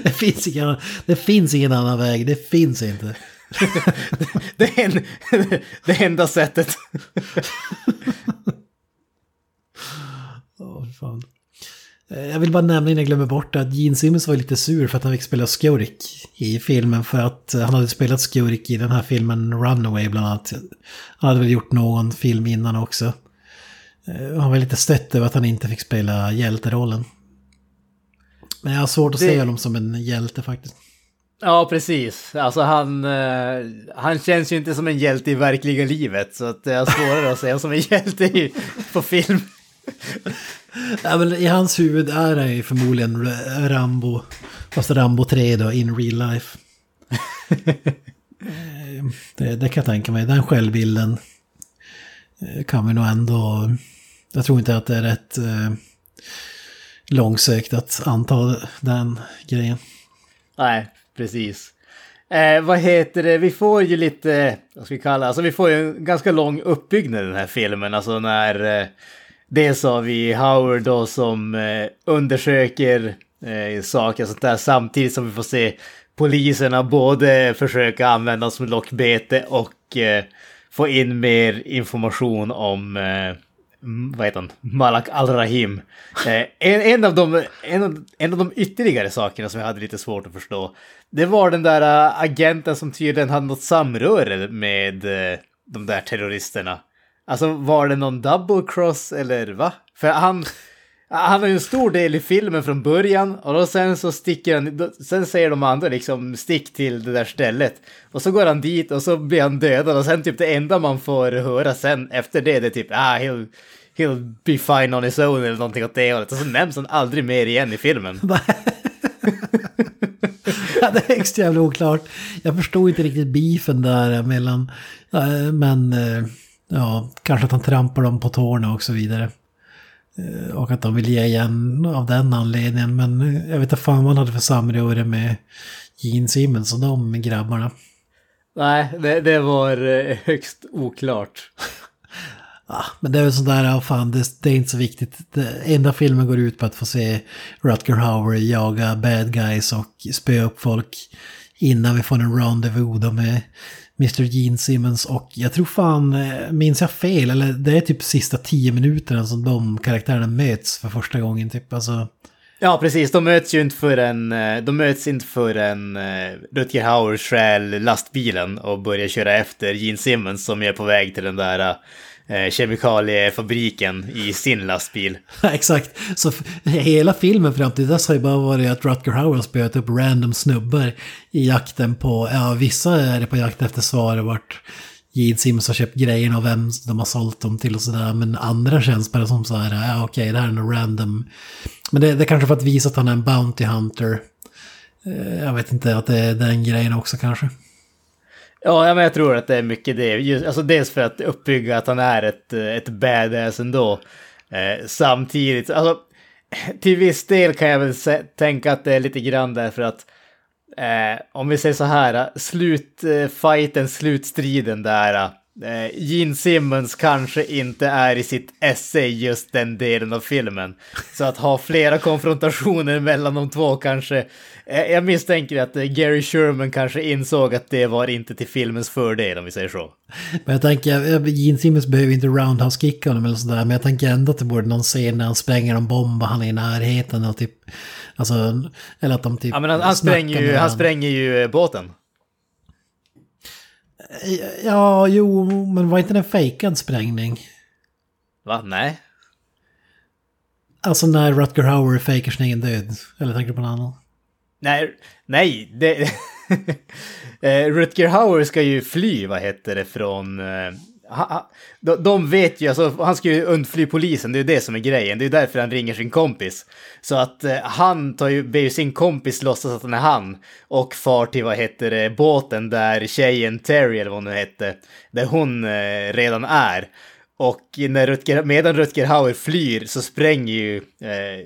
det, finns ingen, det finns ingen annan väg, det finns inte. Det, är en, det enda sättet. Åh, fan. Eh, Jag vill bara nämna innan jag glömmer bort att Gene Simmons var lite sur för att han fick spela Skurk i filmen för att eh, han hade spelat Skurk i den här filmen Runaway bland annat. Han hade väl gjort någon film innan också. Eh, Han var lite stött över att han inte fick spela hjälterollen. Men jag har svårt att Det- se honom som en hjälte faktiskt. Ja precis, alltså han, eh, han känns ju inte som en hjälte i verkliga livet. Så att det är svårare att honom som en hjälte i, på film. Ja, men I hans huvud är han ju förmodligen Rambo, fast Rambo 3 då, in real life. Eh, det, det kan jag tänka mig, den självbilden eh, kan vi nog ändå... Jag tror inte att det är rätt eh, långsökt att anta den grejen. Nej, precis. Eh, vad heter det, vi får ju lite, vad ska vi kalla alltså vi får ju en ganska lång uppbyggnad i den här filmen. Alltså när, eh, dels har vi Howard då som eh, undersöker eh, saker och sånt där samtidigt som vi får se poliserna både försöka använda som lockbete och eh, få in mer information om eh, Mm, vad heter han? Malak Al-Rahim. Eh, en, en, av de, en, av, en av de ytterligare sakerna som jag hade lite svårt att förstå, det var den där eh, agenten som tydligen hade något samröre med eh, de där terroristerna. Alltså var det någon double cross eller va? För han, han har ju en stor del i filmen från början och då sen så sticker han, sen säger de andra liksom stick till det där stället. Och så går han dit och så blir han dödad och sen typ det enda man får höra sen efter det, det är typ ah, he'll, he'll be fine on his own eller någonting åt det hållet. Och så nämns han aldrig mer igen i filmen. ja, det är extra jävla oklart. Jag förstod inte riktigt beefen där mellan, eh, men eh, ja, kanske att han trampar dem på tårna och så vidare. Eh, och att de vill ge igen av den anledningen. Men jag vet inte fan vad han hade för samröre med Gene Simmons och de grabbarna. Nej, det, det var högst oklart. Ja, men det är väl sådär, ja, fan det, det, är inte så viktigt. Det, enda filmen går ut på att få se Rutger Hauer jaga bad guys och spöa upp folk innan vi får en rendezvous med Mr. Gene Simmons och jag tror fan, eh, minns jag fel, eller det är typ sista tio minuterna som de karaktärerna möts för första gången typ. Alltså... Ja, precis. De möts ju inte förrän, eh, de möts inte förrän eh, Rutger Hauer stjäl lastbilen och börjar köra efter Gene Simmons som är på väg till den där eh, kemikaliefabriken i sin lastbil. Exakt, så hela filmen fram till dess har ju bara varit att Rutger Hauer har spöat upp random snubbar i jakten på, ja vissa är det på jakt efter svar vart Gene Simmons har köpt grejerna och vem de har sålt dem till och sådär. Men andra känns bara som så här, ja okej det här är något random. Men det, det är kanske för att visa att han är en Bounty Hunter. Eh, jag vet inte, att det är den grejen också kanske. Ja, men jag tror att det är mycket det. Just, alltså dels för att uppbygga att han är ett, ett badass ändå. Eh, samtidigt, alltså till viss del kan jag väl tänka att det är lite grann därför att eh, om vi säger så här, eh, slutfighten, eh, slutstriden där eh, Gene Simmons kanske inte är i sitt esse just den delen av filmen. Så att ha flera konfrontationer mellan de två kanske... Eh, jag misstänker att eh, Gary Sherman kanske insåg att det var inte till filmens fördel om vi säger så. Men jag tänker, Gene Simmons behöver inte roundhouse-kicka honom eller sådär, men jag tänker ändå att det borde någon scen när han spränger en bomb och han är i närheten och typ... Alltså, eller att de typ... Ja men han, han spränger ju, han spränger ju eh, båten. Ja, jo, men var inte det en fejkad sprängning? Va? Nej. Alltså när Rutger Hauer fejkar sin egen död. Eller tänker du på någon annan? Nej, nej. Det... Eh, Rutger Hauer ska ju fly, vad heter det, från... De vet ju, alltså, han ska ju undfly polisen, det är ju det som är grejen. Det är därför han ringer sin kompis. Så att eh, han tar ju, ber ju sin kompis låtsas att han är han. Och far till, vad heter det, båten där tjejen Terry, eller vad hon nu hette, där hon eh, redan är. Och när Rutger, medan Rutger Hauer flyr så spränger ju eh,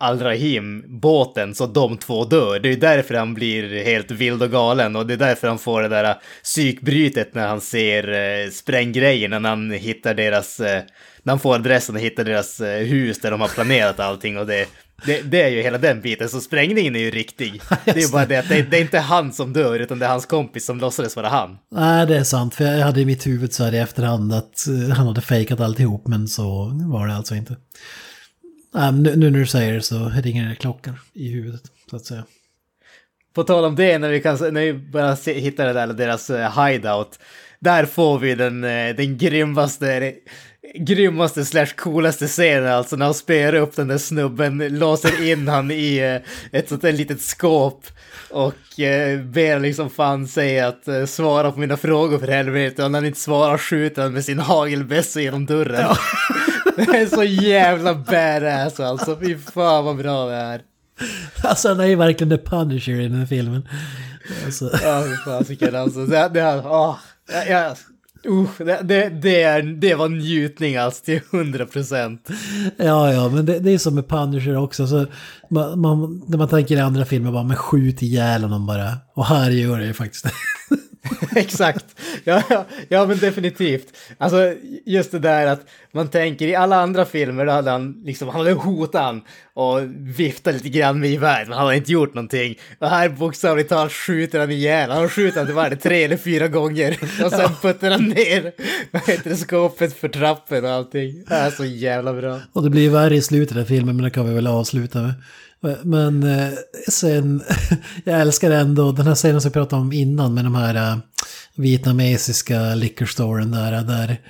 Al-Rahim båten så de två dör. Det är därför han blir helt vild och galen och det är därför han får det där psykbrytet när han ser eh, spränggrejen, när han hittar deras, eh, när han får adressen och hittar deras eh, hus där de har planerat allting och det, det, det, är ju hela den biten, så sprängningen är ju riktig. Det är bara det att det, det, är inte han som dör, utan det är hans kompis som låtsades vara han. Nej, det är sant, för jag hade i mitt huvud så här i efterhand att han hade fejkat alltihop, men så var det alltså inte. Äh, nu, nu när du säger det så ringer det klockan i huvudet, så att säga. På tal om det, när vi, kan, när vi bara se, hittar det där, deras uh, hideout, där får vi den, uh, den grymmaste, grymmaste slash coolaste scenen, alltså när han spär upp den där snubben, låser in han i ett sånt där litet skåp och uh, ber liksom fan säga att svara på mina frågor för helvete och när han inte svarar skjuter han med sin hagelbössa genom dörren. Ja. Det är så jävla badass alltså. Fy fan vad bra det är. Alltså han är ju verkligen the punisher i den här filmen. Alltså. Ja, fy fasiken alltså. Det, det, här, åh, ja, Uh, det, det, det, är, det var njutning alltså till 100 procent. Ja, ja, men det, det, är som med Punisher också. Så man, man, när man tänker i andra filmer bara, men skjut ihjäl honom bara. Och här gör det ju faktiskt Exakt. Ja, ja, ja, men definitivt. Alltså just det där att man tänker i alla andra filmer då hade han liksom, han hade hotat han och viftat lite grann med gevär, men han hade inte gjort någonting. Och här bokstavligt talat skjuter han ihjäl, han skjuter han till varje tre eller fyra gånger och sen puttar han ner vad heter det, skåpet för trappen och allting. Det är så jävla bra. Och det blir värre i slutet av filmen, men det kan vi väl avsluta med. Men eh, sen, jag älskar ändå den här scenen som jag pratade om innan med de här eh, vietnamesiska liquor storen där, där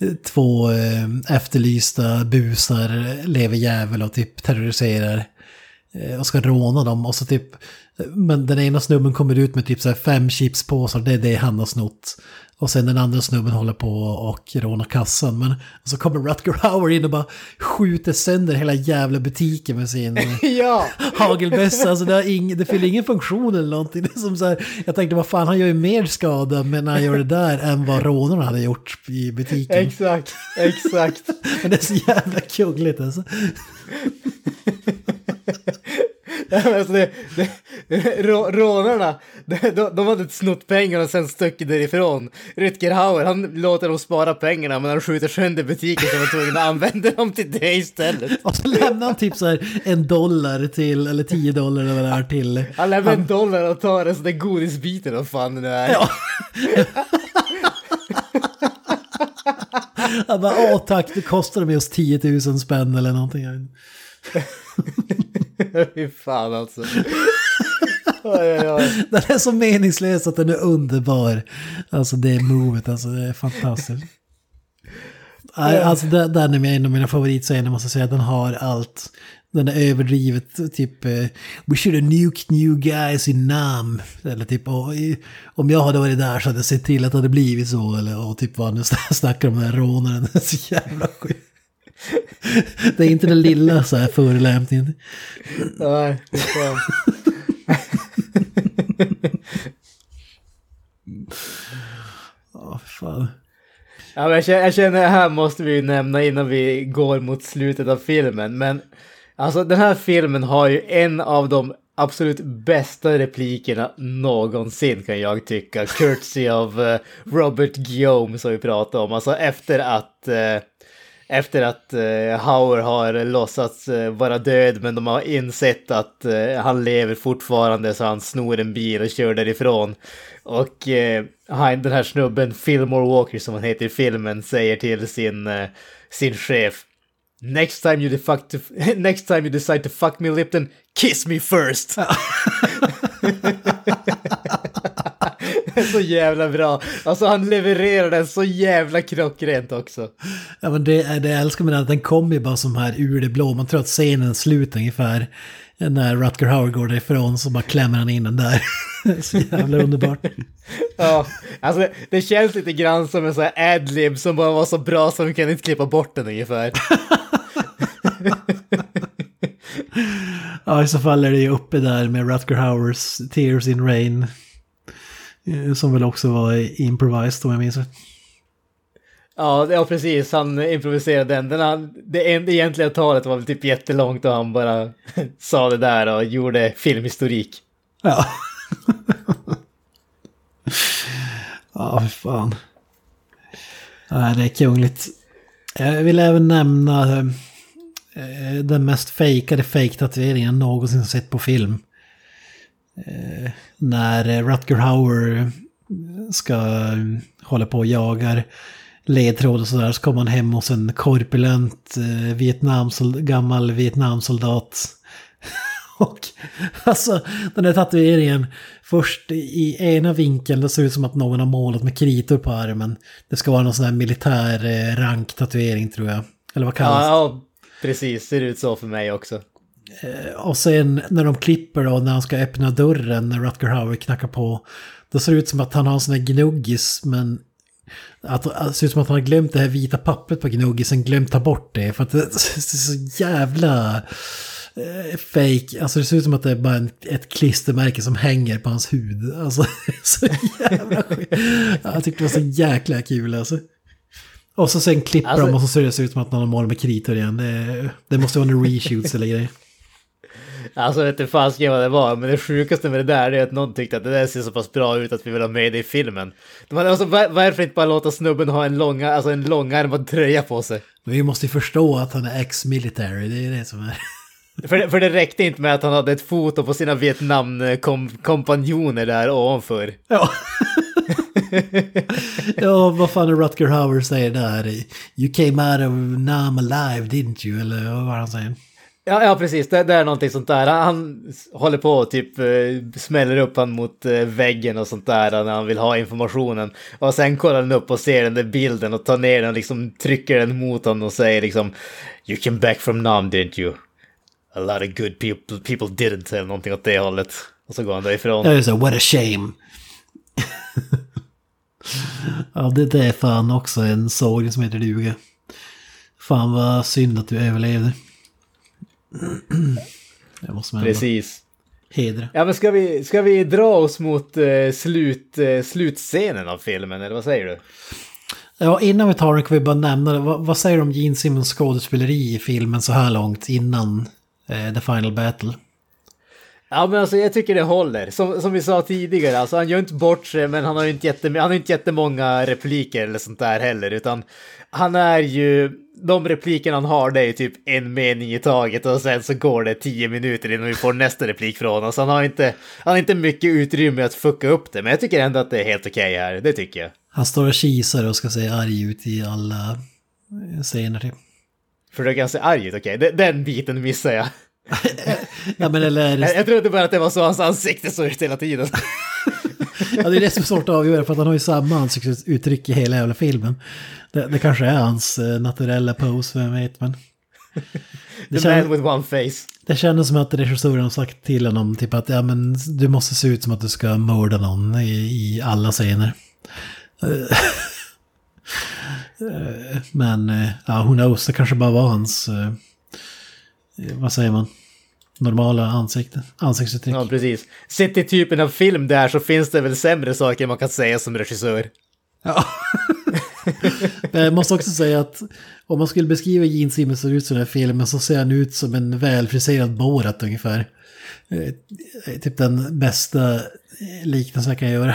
eh, två efterlysta busar lever jävel och typ terroriserar och ska råna dem. Och så typ, men den ena snubben kommer ut med typ så fem chipspåsar, det är det han har snott. Och sen den andra snubben håller på och rånar kassan. Men så kommer Rutger Hauer in och bara skjuter sönder hela jävla butiken med sin ja! hagelbössa. Alltså det, har ing, det fyller ingen funktion eller någonting. Det är som så här, jag tänkte vad fan, han gör ju mer skada men när han gör det där än vad rånarna hade gjort i butiken. Exakt, exakt. men det är så jävla kungligt alltså. alltså det, det, rå, rånarna, de, de hade snott pengarna och sen stuckit därifrån. Rutger Hauer, han låter dem spara pengarna men han skjuter sönder butiken så de var tvungna att använda dem till det istället. Och så lämnar han typ så här en dollar till, eller tio dollar eller vad det är till. Han lämnar en dollar och tar en sån där godisbiten och fan det nu är. Ja. Han bara, åh tack, det kostade mig oss 10 000 spänn eller någonting. Fy fan alltså. Oj, oj, oj. Den är så meningslös att den är underbar. Alltså det movet, alltså det är fantastiskt. Alltså den, är en av mina favoritscener måste jag säga. Den har allt. Den är överdrivet, typ eh, We should have nuked new guys in Nam. Eller typ "Åh, i- om jag hade varit där så hade jag sett till att det hade blivit så. Eller och typ vad nu snackar om den här rånaren. Så jävla sjukt. Det är inte den lilla så här förolämpningen. Nej. Ja, fan. Ja, jag känner, jag känner det här måste vi ju nämna innan vi går mot slutet av filmen. Men alltså den här filmen har ju en av de absolut bästa replikerna någonsin kan jag tycka. Courtesy av eh, Robert Guillaume som vi pratade om. Alltså efter att eh, efter att eh, Hauer har låtsats eh, vara död men de har insett att eh, han lever fortfarande så han snor en bil och kör därifrån. Och eh, han, den här snubben, Fillmore Walker som han heter i filmen, säger till sin, eh, sin chef Next time, you fuck to, next time you decide to fuck me Lipton, kiss me first! Så jävla bra. Alltså han levererar den så jävla klockrent också. Ja men det, det jag älskar med den att den kommer ju bara som här ur det blå. Man tror att scenen slutar ungefär. När Rutger Hauer går därifrån så bara klämmer han in den där. så jävla underbart. Ja, alltså det, det känns lite grann som en sån här adlib som bara var så bra så vi kan inte klippa bort den ungefär. Ja i så fall är det ju uppe där med Rutger Hauers Tears in Rain. Eh, Som väl också var improvised om jag minns rätt. Ja, ja precis, han improviserade den. den han, det, en- det egentliga talet var väl typ jättelångt och han bara sa det där och gjorde filmhistorik. Ja. ja, för fan. Nej, det är kungligt. Jag vill även nämna eh, den mest fejkade fake-tatueringen jag någonsin sett på film. Eh, när Rutger Hauer ska eh, hålla på och jagar ledtråd och sådär så kommer han hem hos en korpulent eh, Vietnamsol- gammal Vietnamsoldat. Och alltså den här tatueringen, först i ena vinkeln, det ser ut som att någon har målat med kritor på armen. Det ska vara någon sån här militär eh, ranktatuering tror jag. Eller vad kallas Ja, det? ja, precis, ser ut så för mig också. Och sen när de klipper då, när han ska öppna dörren, när Rutger Hauer knackar på. Då ser det ut som att han har en sån här gnuggis, men att, att det ser ut som att han har glömt det här vita pappret på gnuggisen, glömt ta bort det. För att det är så jävla eh, fake. Alltså det ser ut som att det är bara en, ett klistermärke som hänger på hans hud. Alltså så jävla skit. Jag tyckte det var så jäkla kul alltså. Och så sen klipper Alltså- de och så ser det ut som att någon har målat med kritor igen. Det, det måste vara en reshoots eller grejer. Alltså vet inte fasiken vad det var, men det sjukaste med det där är att någon tyckte att det där ser så pass bra ut att vi vill ha med det i filmen. De hade alltså, var- varför inte bara låta snubben ha en, långa, alltså en långärmad tröja på sig? Men vi måste ju förstå att han är ex-military, det är det som är... För det, för det räckte inte med att han hade ett foto på sina Vietnam-kompanjoner där ovanför. Ja. ja, vad fan är Rutger Hauer säger där? You came out of Nam alive, didn't you? Eller vad var han säger? Ja, ja precis. Det, det är någonting sånt där. Han, han håller på och typ eh, smäller upp han mot eh, väggen och sånt där när han vill ha informationen. Och sen kollar han upp och ser den där bilden och tar ner den och liksom trycker den mot honom och säger liksom You came back from Nam didn't you? A lot of good people, people didn't, eller någonting åt det hållet. Och så går han därifrån. Jag så what a shame. ja, det, det är fan också en sorg som heter duga. Fan vad synd att du överlevde. Det måste man Precis. hedra. Ja men ska vi, ska vi dra oss mot eh, slut, eh, slutscenen av filmen, eller vad säger du? Ja, innan vi tar den kan vi bara nämna det. Vad, vad säger du om Gene Simmons skådespeleri i filmen så här långt innan eh, The Final Battle? Ja men alltså jag tycker det håller. Som, som vi sa tidigare, alltså han gör inte bort sig men han har ju inte, jättem- han har inte jättemånga repliker eller sånt där heller utan han är ju, de repliker han har det är typ en mening i taget och sen så går det tio minuter innan vi får nästa replik från honom. Så han har inte, han har inte mycket utrymme att fucka upp det men jag tycker ändå att det är helt okej här, det tycker jag. Han står och kisar och ska se arg ut i alla scener typ. Försöker han se arg ut? Okej, den, den biten missar jag. Ja men eller... jag. Jag trodde bara att det var så hans ansikte såg ut hela tiden. Ja, det är det som är svårt att avgöra för att han har ju samma ansiktsuttryck i hela jävla filmen. Det, det kanske är hans eh, naturella pose, vem vet men. Det, The man with one face. det kändes som att regissören har sagt till honom typ att ja men du måste se ut som att du ska mörda någon i, i alla scener. Eh, men eh, ja, who knows, det kanske bara var hans, vad säger man, normala ansikte, ansiktsuttryck. Ja, precis. Sett till typen av film där så finns det väl sämre saker man kan säga som regissör. Ja. Men jag måste också säga att om man skulle beskriva Gene Simmons ut som den här filmen så ser han ut som en välfriserad Borat ungefär. Eh, Typ den bästa eh, liknelsen jag kan göra.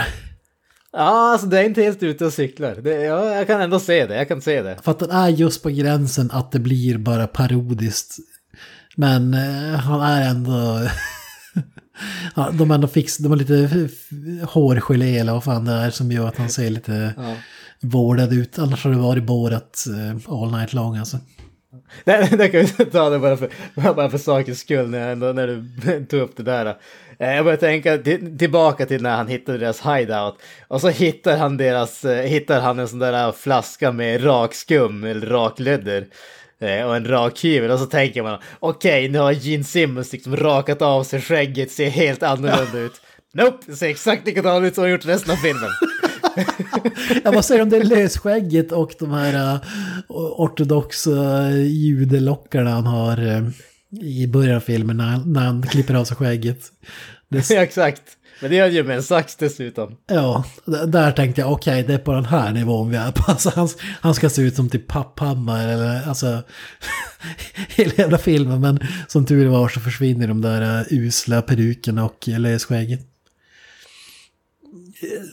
Ja, alltså det är inte helt ute och cyklar. Det, ja, jag kan ändå se det, jag kan se det. För att den är just på gränsen att det blir bara parodiskt. Men eh, han är ändå... ja, de är ändå fix, de har lite hårgelé eller vad fan det är som gör att han ser lite Ja. vårdad ut. Annars har det varit Borat eh, all night long alltså. Det, det kan vi ta det bara för, bara för sakens skull när, när du tog upp det där. Eh, Jag började tänka till, tillbaka till när han hittade deras hideout. Och så hittar han, deras, hittar han en sån där flaska med rakskum eller raklödder. Eh, Och en rak hyvel och så tänker man okej nu har Gene Simmons liksom rakat av sig skägget, ser helt annorlunda ut. Nope, det ser exakt likadant ut som han gjort resten av filmen. Ja, vad säger du om det lösskägget och de här uh, ortodoxa uh, judelockarna han har uh, i början av filmen när, han- när han klipper av sig skägget? Det, Ja, exakt. Men det gör ju med en sax dessutom. ja, där tänkte jag okej, det är på den här nivån vi är på. Alltså, han, han ska se ut som typ Papphammar eller alltså hela jävla filmen. Men som tur var så försvinner de där uh, usla perukerna och lösskägget.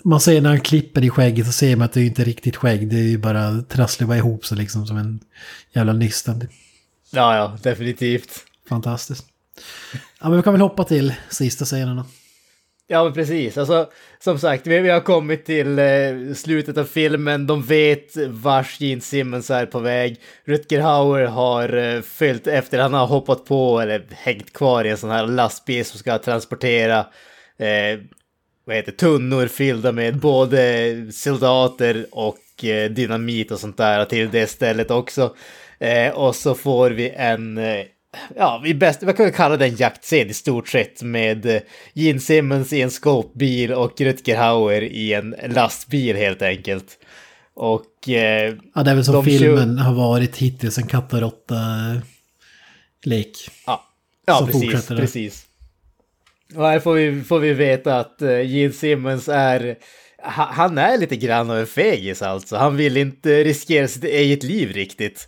Man ser när han klipper i skägget så ser man att det är inte riktigt skägg. Det är ju bara trasslar ihop sig liksom som en jävla nystan. Ja, ja, definitivt. Fantastiskt. Ja men vi kan väl hoppa till sista scenen då. Ja, men precis. Alltså, som sagt, vi, vi har kommit till eh, slutet av filmen. De vet vars Gene Simmons är på väg. Rutger Hauer har eh, följt efter. Han har hoppat på eller hängt kvar i en sån här lastbil som ska transportera eh, vad heter, tunnor fyllda med både soldater och eh, dynamit och sånt där till det stället också. Eh, och så får vi en, eh, ja, vi bäst, vad kan vi kalla den jaktscen i stort sett med eh, Gene Simmons i en skåpbil och Rutger Hauer i en lastbil helt enkelt. Och eh, Ja det är väl som filmen har varit hittills, en katt och råtta-lek. Ja, ja Så precis. precis. Och här får vi, får vi veta att uh, Gene Simmons är, han är lite grann av en fegis alltså. Han vill inte riskera sitt eget liv riktigt.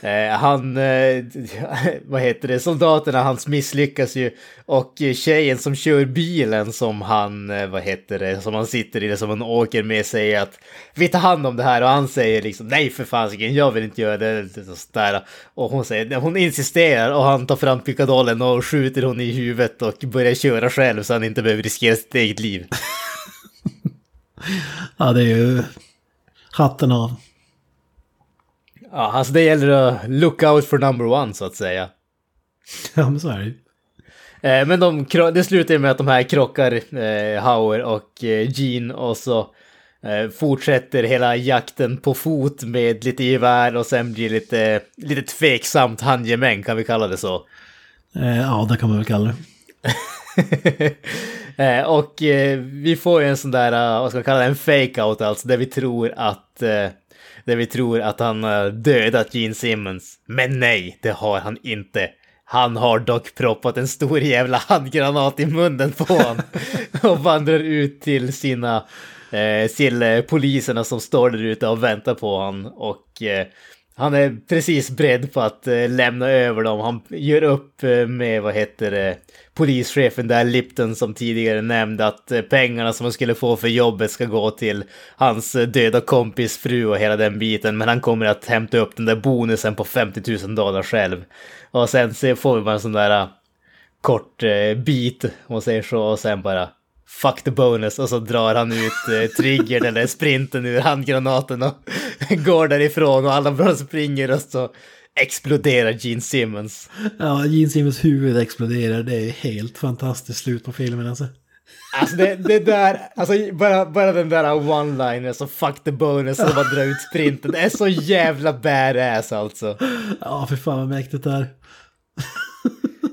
Eh, han, eh, vad heter det, soldaterna hans misslyckas ju och tjejen som kör bilen som han, eh, vad heter det, som han sitter i, det som han åker med säger att vi tar hand om det här och han säger liksom nej för fasiken, jag vill inte göra det. Och, sådär. och hon säger, hon insisterar och han tar fram pickadollen och skjuter hon i huvudet och börjar köra själv så han inte behöver riskera sitt eget liv. Ja det är ju hatten av. Ja, alltså det gäller att look out for number one så att säga. Ja, men så är det ju. Eh, men de, det slutar ju med att de här krockar, eh, Hauer och eh, Jean, och så eh, fortsätter hela jakten på fot med lite gevär och sen blir lite, lite tveksamt handgemäng, kan vi kalla det så. Eh, ja, det kan man väl kalla det. Eh, och eh, vi får ju en sån där, eh, vad ska man kalla det, en fake-out alltså, där vi tror att eh, där vi tror att han har dödat Gene Simmons. Men nej, det har han inte. Han har dock proppat en stor jävla handgranat i munnen på honom och vandrar ut till sina eh, till eh, poliserna som står där ute och väntar på honom och han är precis beredd på att eh, lämna över dem. Han gör upp eh, med, vad heter det, polischefen där, Lipton, som tidigare nämnde att eh, pengarna som han skulle få för jobbet ska gå till hans eh, döda kompis fru och hela den biten. Men han kommer att hämta upp den där bonusen på 50 000 dollar själv. Och sen så får vi bara en sån där eh, kort eh, bit, om man säger så, och sen bara fuck the bonus och så drar han ut eh, triggern eller sprinten ur handgranaten och går därifrån och alla bara springer och så exploderar Gene Simmons. Ja, Gene Simmons huvud exploderar. Det är helt fantastiskt slut på filmen alltså. Alltså det, det där, alltså bara, bara den där one-liner, så fuck the bonus och bara dra ut sprinten, det är så jävla badass alltså. Ja, för fan vad mäktigt det är.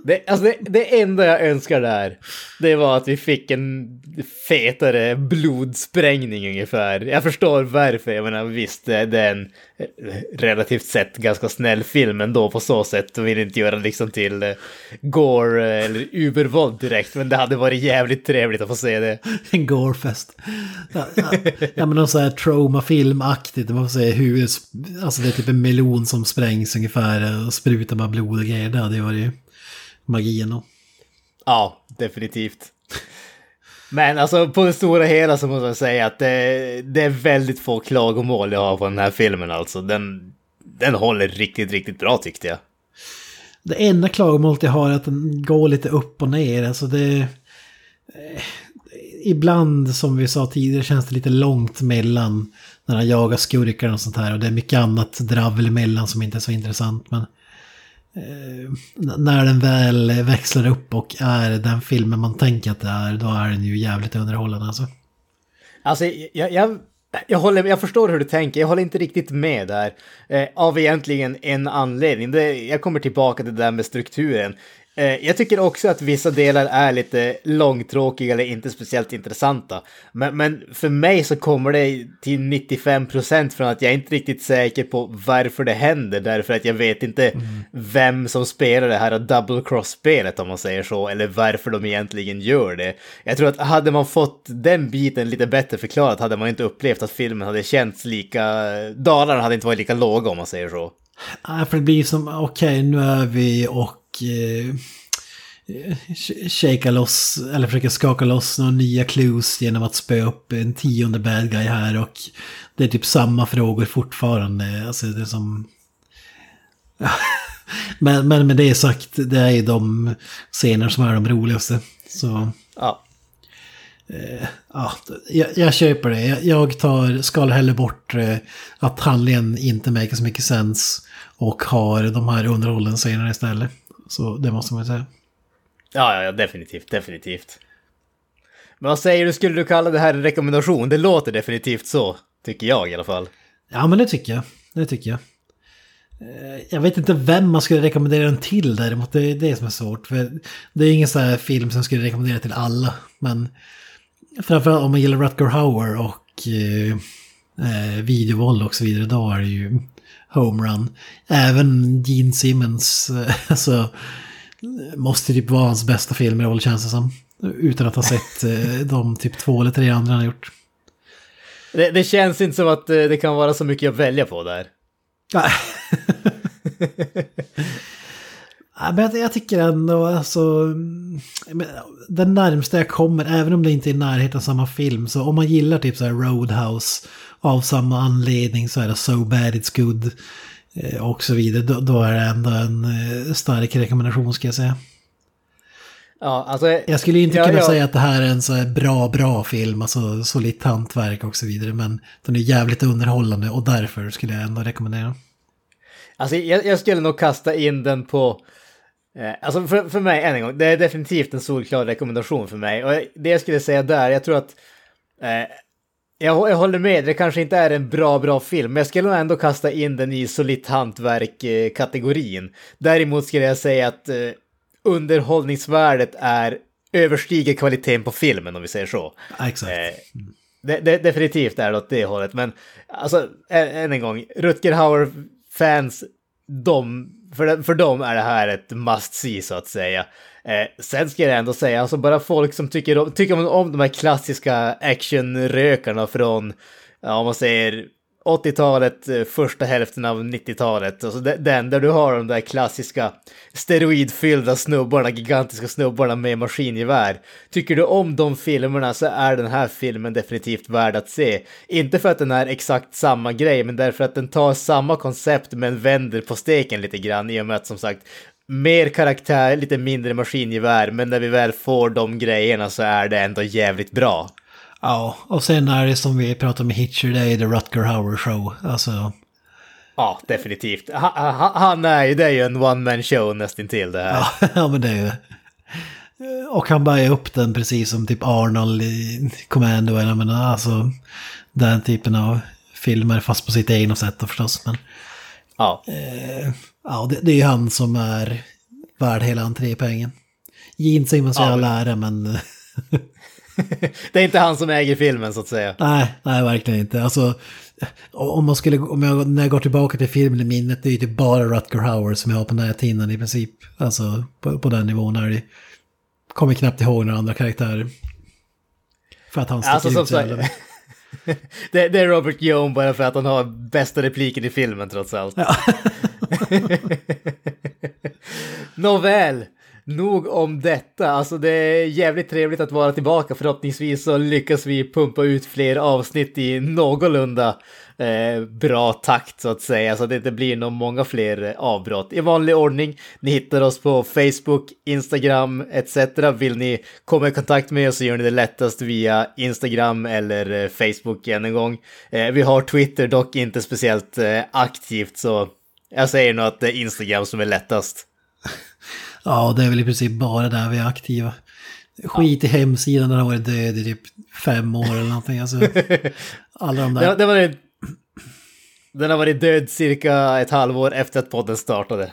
Det, alltså det, det enda jag önskar där, det var att vi fick en fetare blodsprängning ungefär. Jag förstår varför, jag menar visst, det, är en eh, relativt sett ganska snäll film ändå på så sätt De vill inte göra liksom till eh, gore eh, eller ubervåld direkt, men det hade varit jävligt trevligt att få se det. En gorefest. Ja, ja, ja men någon sån här traumafilmaktigt, man får se hur, alltså det är typ en melon som sprängs ungefär och sprutar bara blod och grejer. Det hade ju varit magin och... Ja, definitivt. Men alltså på det stora hela så måste jag säga att det, det är väldigt få klagomål jag har på den här filmen alltså. Den, den håller riktigt, riktigt bra tyckte jag. Det enda klagomålet jag har är att den går lite upp och ner. Alltså det... Eh, ibland, som vi sa tidigare, känns det lite långt mellan när han jagar skurkar och sånt här. Och det är mycket annat dravel emellan som inte är så intressant. Men Eh, när den väl växlar upp och är den filmen man tänker att det är, då är den ju jävligt underhållande alltså. Alltså, jag, jag, jag, håller, jag förstår hur du tänker, jag håller inte riktigt med där. Eh, av egentligen en anledning. Det, jag kommer tillbaka till det där med strukturen. Eh, jag tycker också att vissa delar är lite långtråkiga eller inte speciellt intressanta. Men, men för mig så kommer det till 95% från att jag inte riktigt säker på varför det händer. Därför att jag vet inte mm. vem som spelar det här double cross-spelet om man säger så. Eller varför de egentligen gör det. Jag tror att hade man fått den biten lite bättre förklarat hade man inte upplevt att filmen hade känts lika... Dalarna hade inte varit lika låga om man säger så. Nej, för det blir som, okej okay, nu är vi och eh, shaka loss, eller försöka skaka loss några nya clues genom att spöa upp en tionde bad guy här och det är typ samma frågor fortfarande. Alltså det är som... men, men med det sagt, det är ju de scener som är de roligaste. Så... Ja. Eh, ja, jag, jag, köper det. Jag, jag tar, skal hellre bort eh, att handlingen inte make så mycket sens och har de här underhållen scenerna istället. Så det måste man säga. Ja, ja, definitivt, definitivt. Men vad säger du, skulle du kalla det här en rekommendation? Det låter definitivt så, tycker jag i alla fall. Ja, men det tycker jag. Det tycker jag. Eh, jag vet inte vem man skulle rekommendera den till däremot, det är det som är svårt. För det är ingen sån här film som skulle rekommendera till alla. Men framförallt om man gillar Rutger Hauer och eh, eh, videovåld och så vidare, då är det ju homerun. Även Gene Simmons, eh, alltså måste typ vara hans bästa film i roll känns det som. Utan att ha sett eh, de typ två eller tre andra han har gjort. Det, det, känns inte som att eh, det kan vara så mycket att välja på där. Men jag, tycker ändå, alltså, den närmsta jag kommer, även om det inte är i närheten av samma film, så om man gillar typ så här Roadhouse av samma anledning så är det So Bad It's Good. Eh, och så vidare, då, då, är det ändå en eh, stark rekommendation ska jag säga. Ja, alltså, jag skulle inte kunna ja, säga att det här är en så bra, bra film, alltså solitt hantverk och så vidare, men den är jävligt underhållande och därför skulle jag ändå rekommendera Alltså jag, jag skulle nog kasta in den på alltså för, för mig, än en gång, det är definitivt en solklar rekommendation för mig. Och det jag skulle säga där, jag tror att... Eh, jag, jag håller med, det kanske inte är en bra, bra film, men jag skulle nog ändå kasta in den i solitt hantverk-kategorin. Däremot skulle jag säga att eh, underhållningsvärdet är överstiger kvaliteten på filmen, om vi säger så. Exakt. Eh, det, det, definitivt är det åt det hållet, men alltså än en gång, Rutger Hauer-fans, de, för, för dem är det här ett must see så att säga. Eh, sen ska jag ändå säga, alltså bara folk som tycker om, tycker om, om de här klassiska actionrökarna från, ja, om man säger 80-talet, eh, första hälften av 90-talet. Alltså den där du har de där klassiska steroidfyllda snubbarna, gigantiska snubbarna med maskingevär. Tycker du om de filmerna så är den här filmen definitivt värd att se. Inte för att den är exakt samma grej, men därför att den tar samma koncept men vänder på steken lite grann i och med att som sagt mer karaktär, lite mindre maskingevär, men när vi väl får de grejerna så är det ändå jävligt bra. Ja, och sen är det som vi pratade i Hitcher, det är The Rutger Hauer Show. Alltså... Ja, definitivt. Han, han är ju, det är ju en one-man show nästintill det här. Ja, men det är ju... Och han bär upp den precis som typ Arnold i Commando, eller men alltså den typen av filmer, fast på sitt egna sätt då förstås. Men, ja. Eh, ja, det, det är ju han som är värd hela entrépengen. Gene Simmons är ja, all ära, men... det är inte han som äger filmen så att säga. Nej, nej verkligen inte. Alltså, om, man skulle, om jag, när jag går tillbaka till filmen i minnet, det är ju typ bara Rutger Hauer som jag har på näthinnan i princip. Alltså på, på den nivån är det. Kommer knappt ihåg några andra karaktärer. För att han sticker alltså, ut sig. det, det, är Robert Young bara för att han har bästa repliken i filmen trots allt. Ja. Nåväl, nog om detta. Alltså det är jävligt trevligt att vara tillbaka. Förhoppningsvis så lyckas vi pumpa ut fler avsnitt i någorlunda eh, bra takt så att säga. Så att det inte blir nog många fler eh, avbrott. I vanlig ordning, ni hittar oss på Facebook, Instagram etc. Vill ni komma i kontakt med oss så gör ni det lättast via Instagram eller eh, Facebook än en gång. Eh, vi har Twitter, dock inte speciellt eh, aktivt så jag säger nog att det är Instagram som är lättast. Ja, det är väl i princip bara där vi är aktiva. Skit i hemsidan, den har varit död i typ fem år eller någonting. Alltså, alla de där. Det, det var det, den har varit död cirka ett halvår efter att podden startade.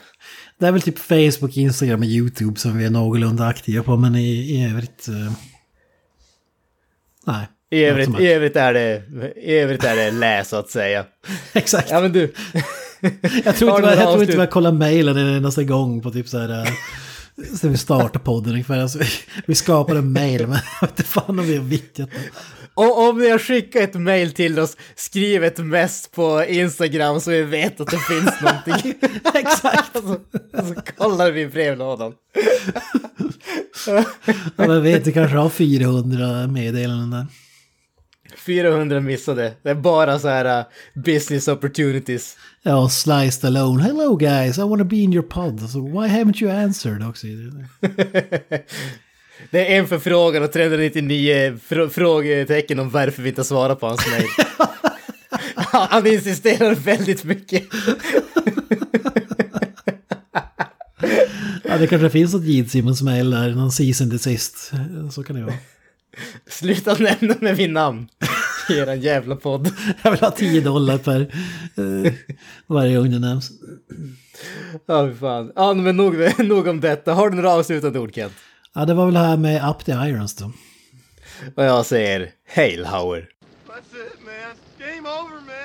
Det är väl typ Facebook, Instagram och YouTube som vi är någorlunda aktiva på, men i, i övrigt... Uh, nej. I övrigt, I övrigt är det, i övrigt är det läs så att säga. Exakt. Ja men du. Jag tror inte, jag, jag tror inte jag kollar mejlen en endaste gång på typ så här... Uh, Sen vi startade podden ungefär. Alltså, vi, vi skapade en mail, men jag vet inte fan om vi har vittjat och om ni har skickat ett mail till oss, skriv ett mest på Instagram så vi vet att det finns någonting. Exakt. så, så kollar vi i brevlådan. ja, men vet, du kanske har 400 meddelanden där. 400 missade. Det är bara så här uh, business opportunities. Ja, sliced alone. Hello guys, I want to be in your pod. So why haven't you answered också? Det är en förfrågan och 399 fr frågetecken om varför vi inte svarar på hans mejl. Han insisterar väldigt mycket. ja, det kanske finns något Gene Simmons mejl där, någon season till sist. Så kan det vara. Sluta nämna med min namn i eran jävla podd. Jag vill ha 10 dollar per uh, varje gång det nämns. Ja, fy fan. Ja, men nog, nog om detta. Har du några avslutande ord, Kent? Ja, det var väl här med Up the Irons då. Och jag säger Hail Hauer. That's it man. Game over man.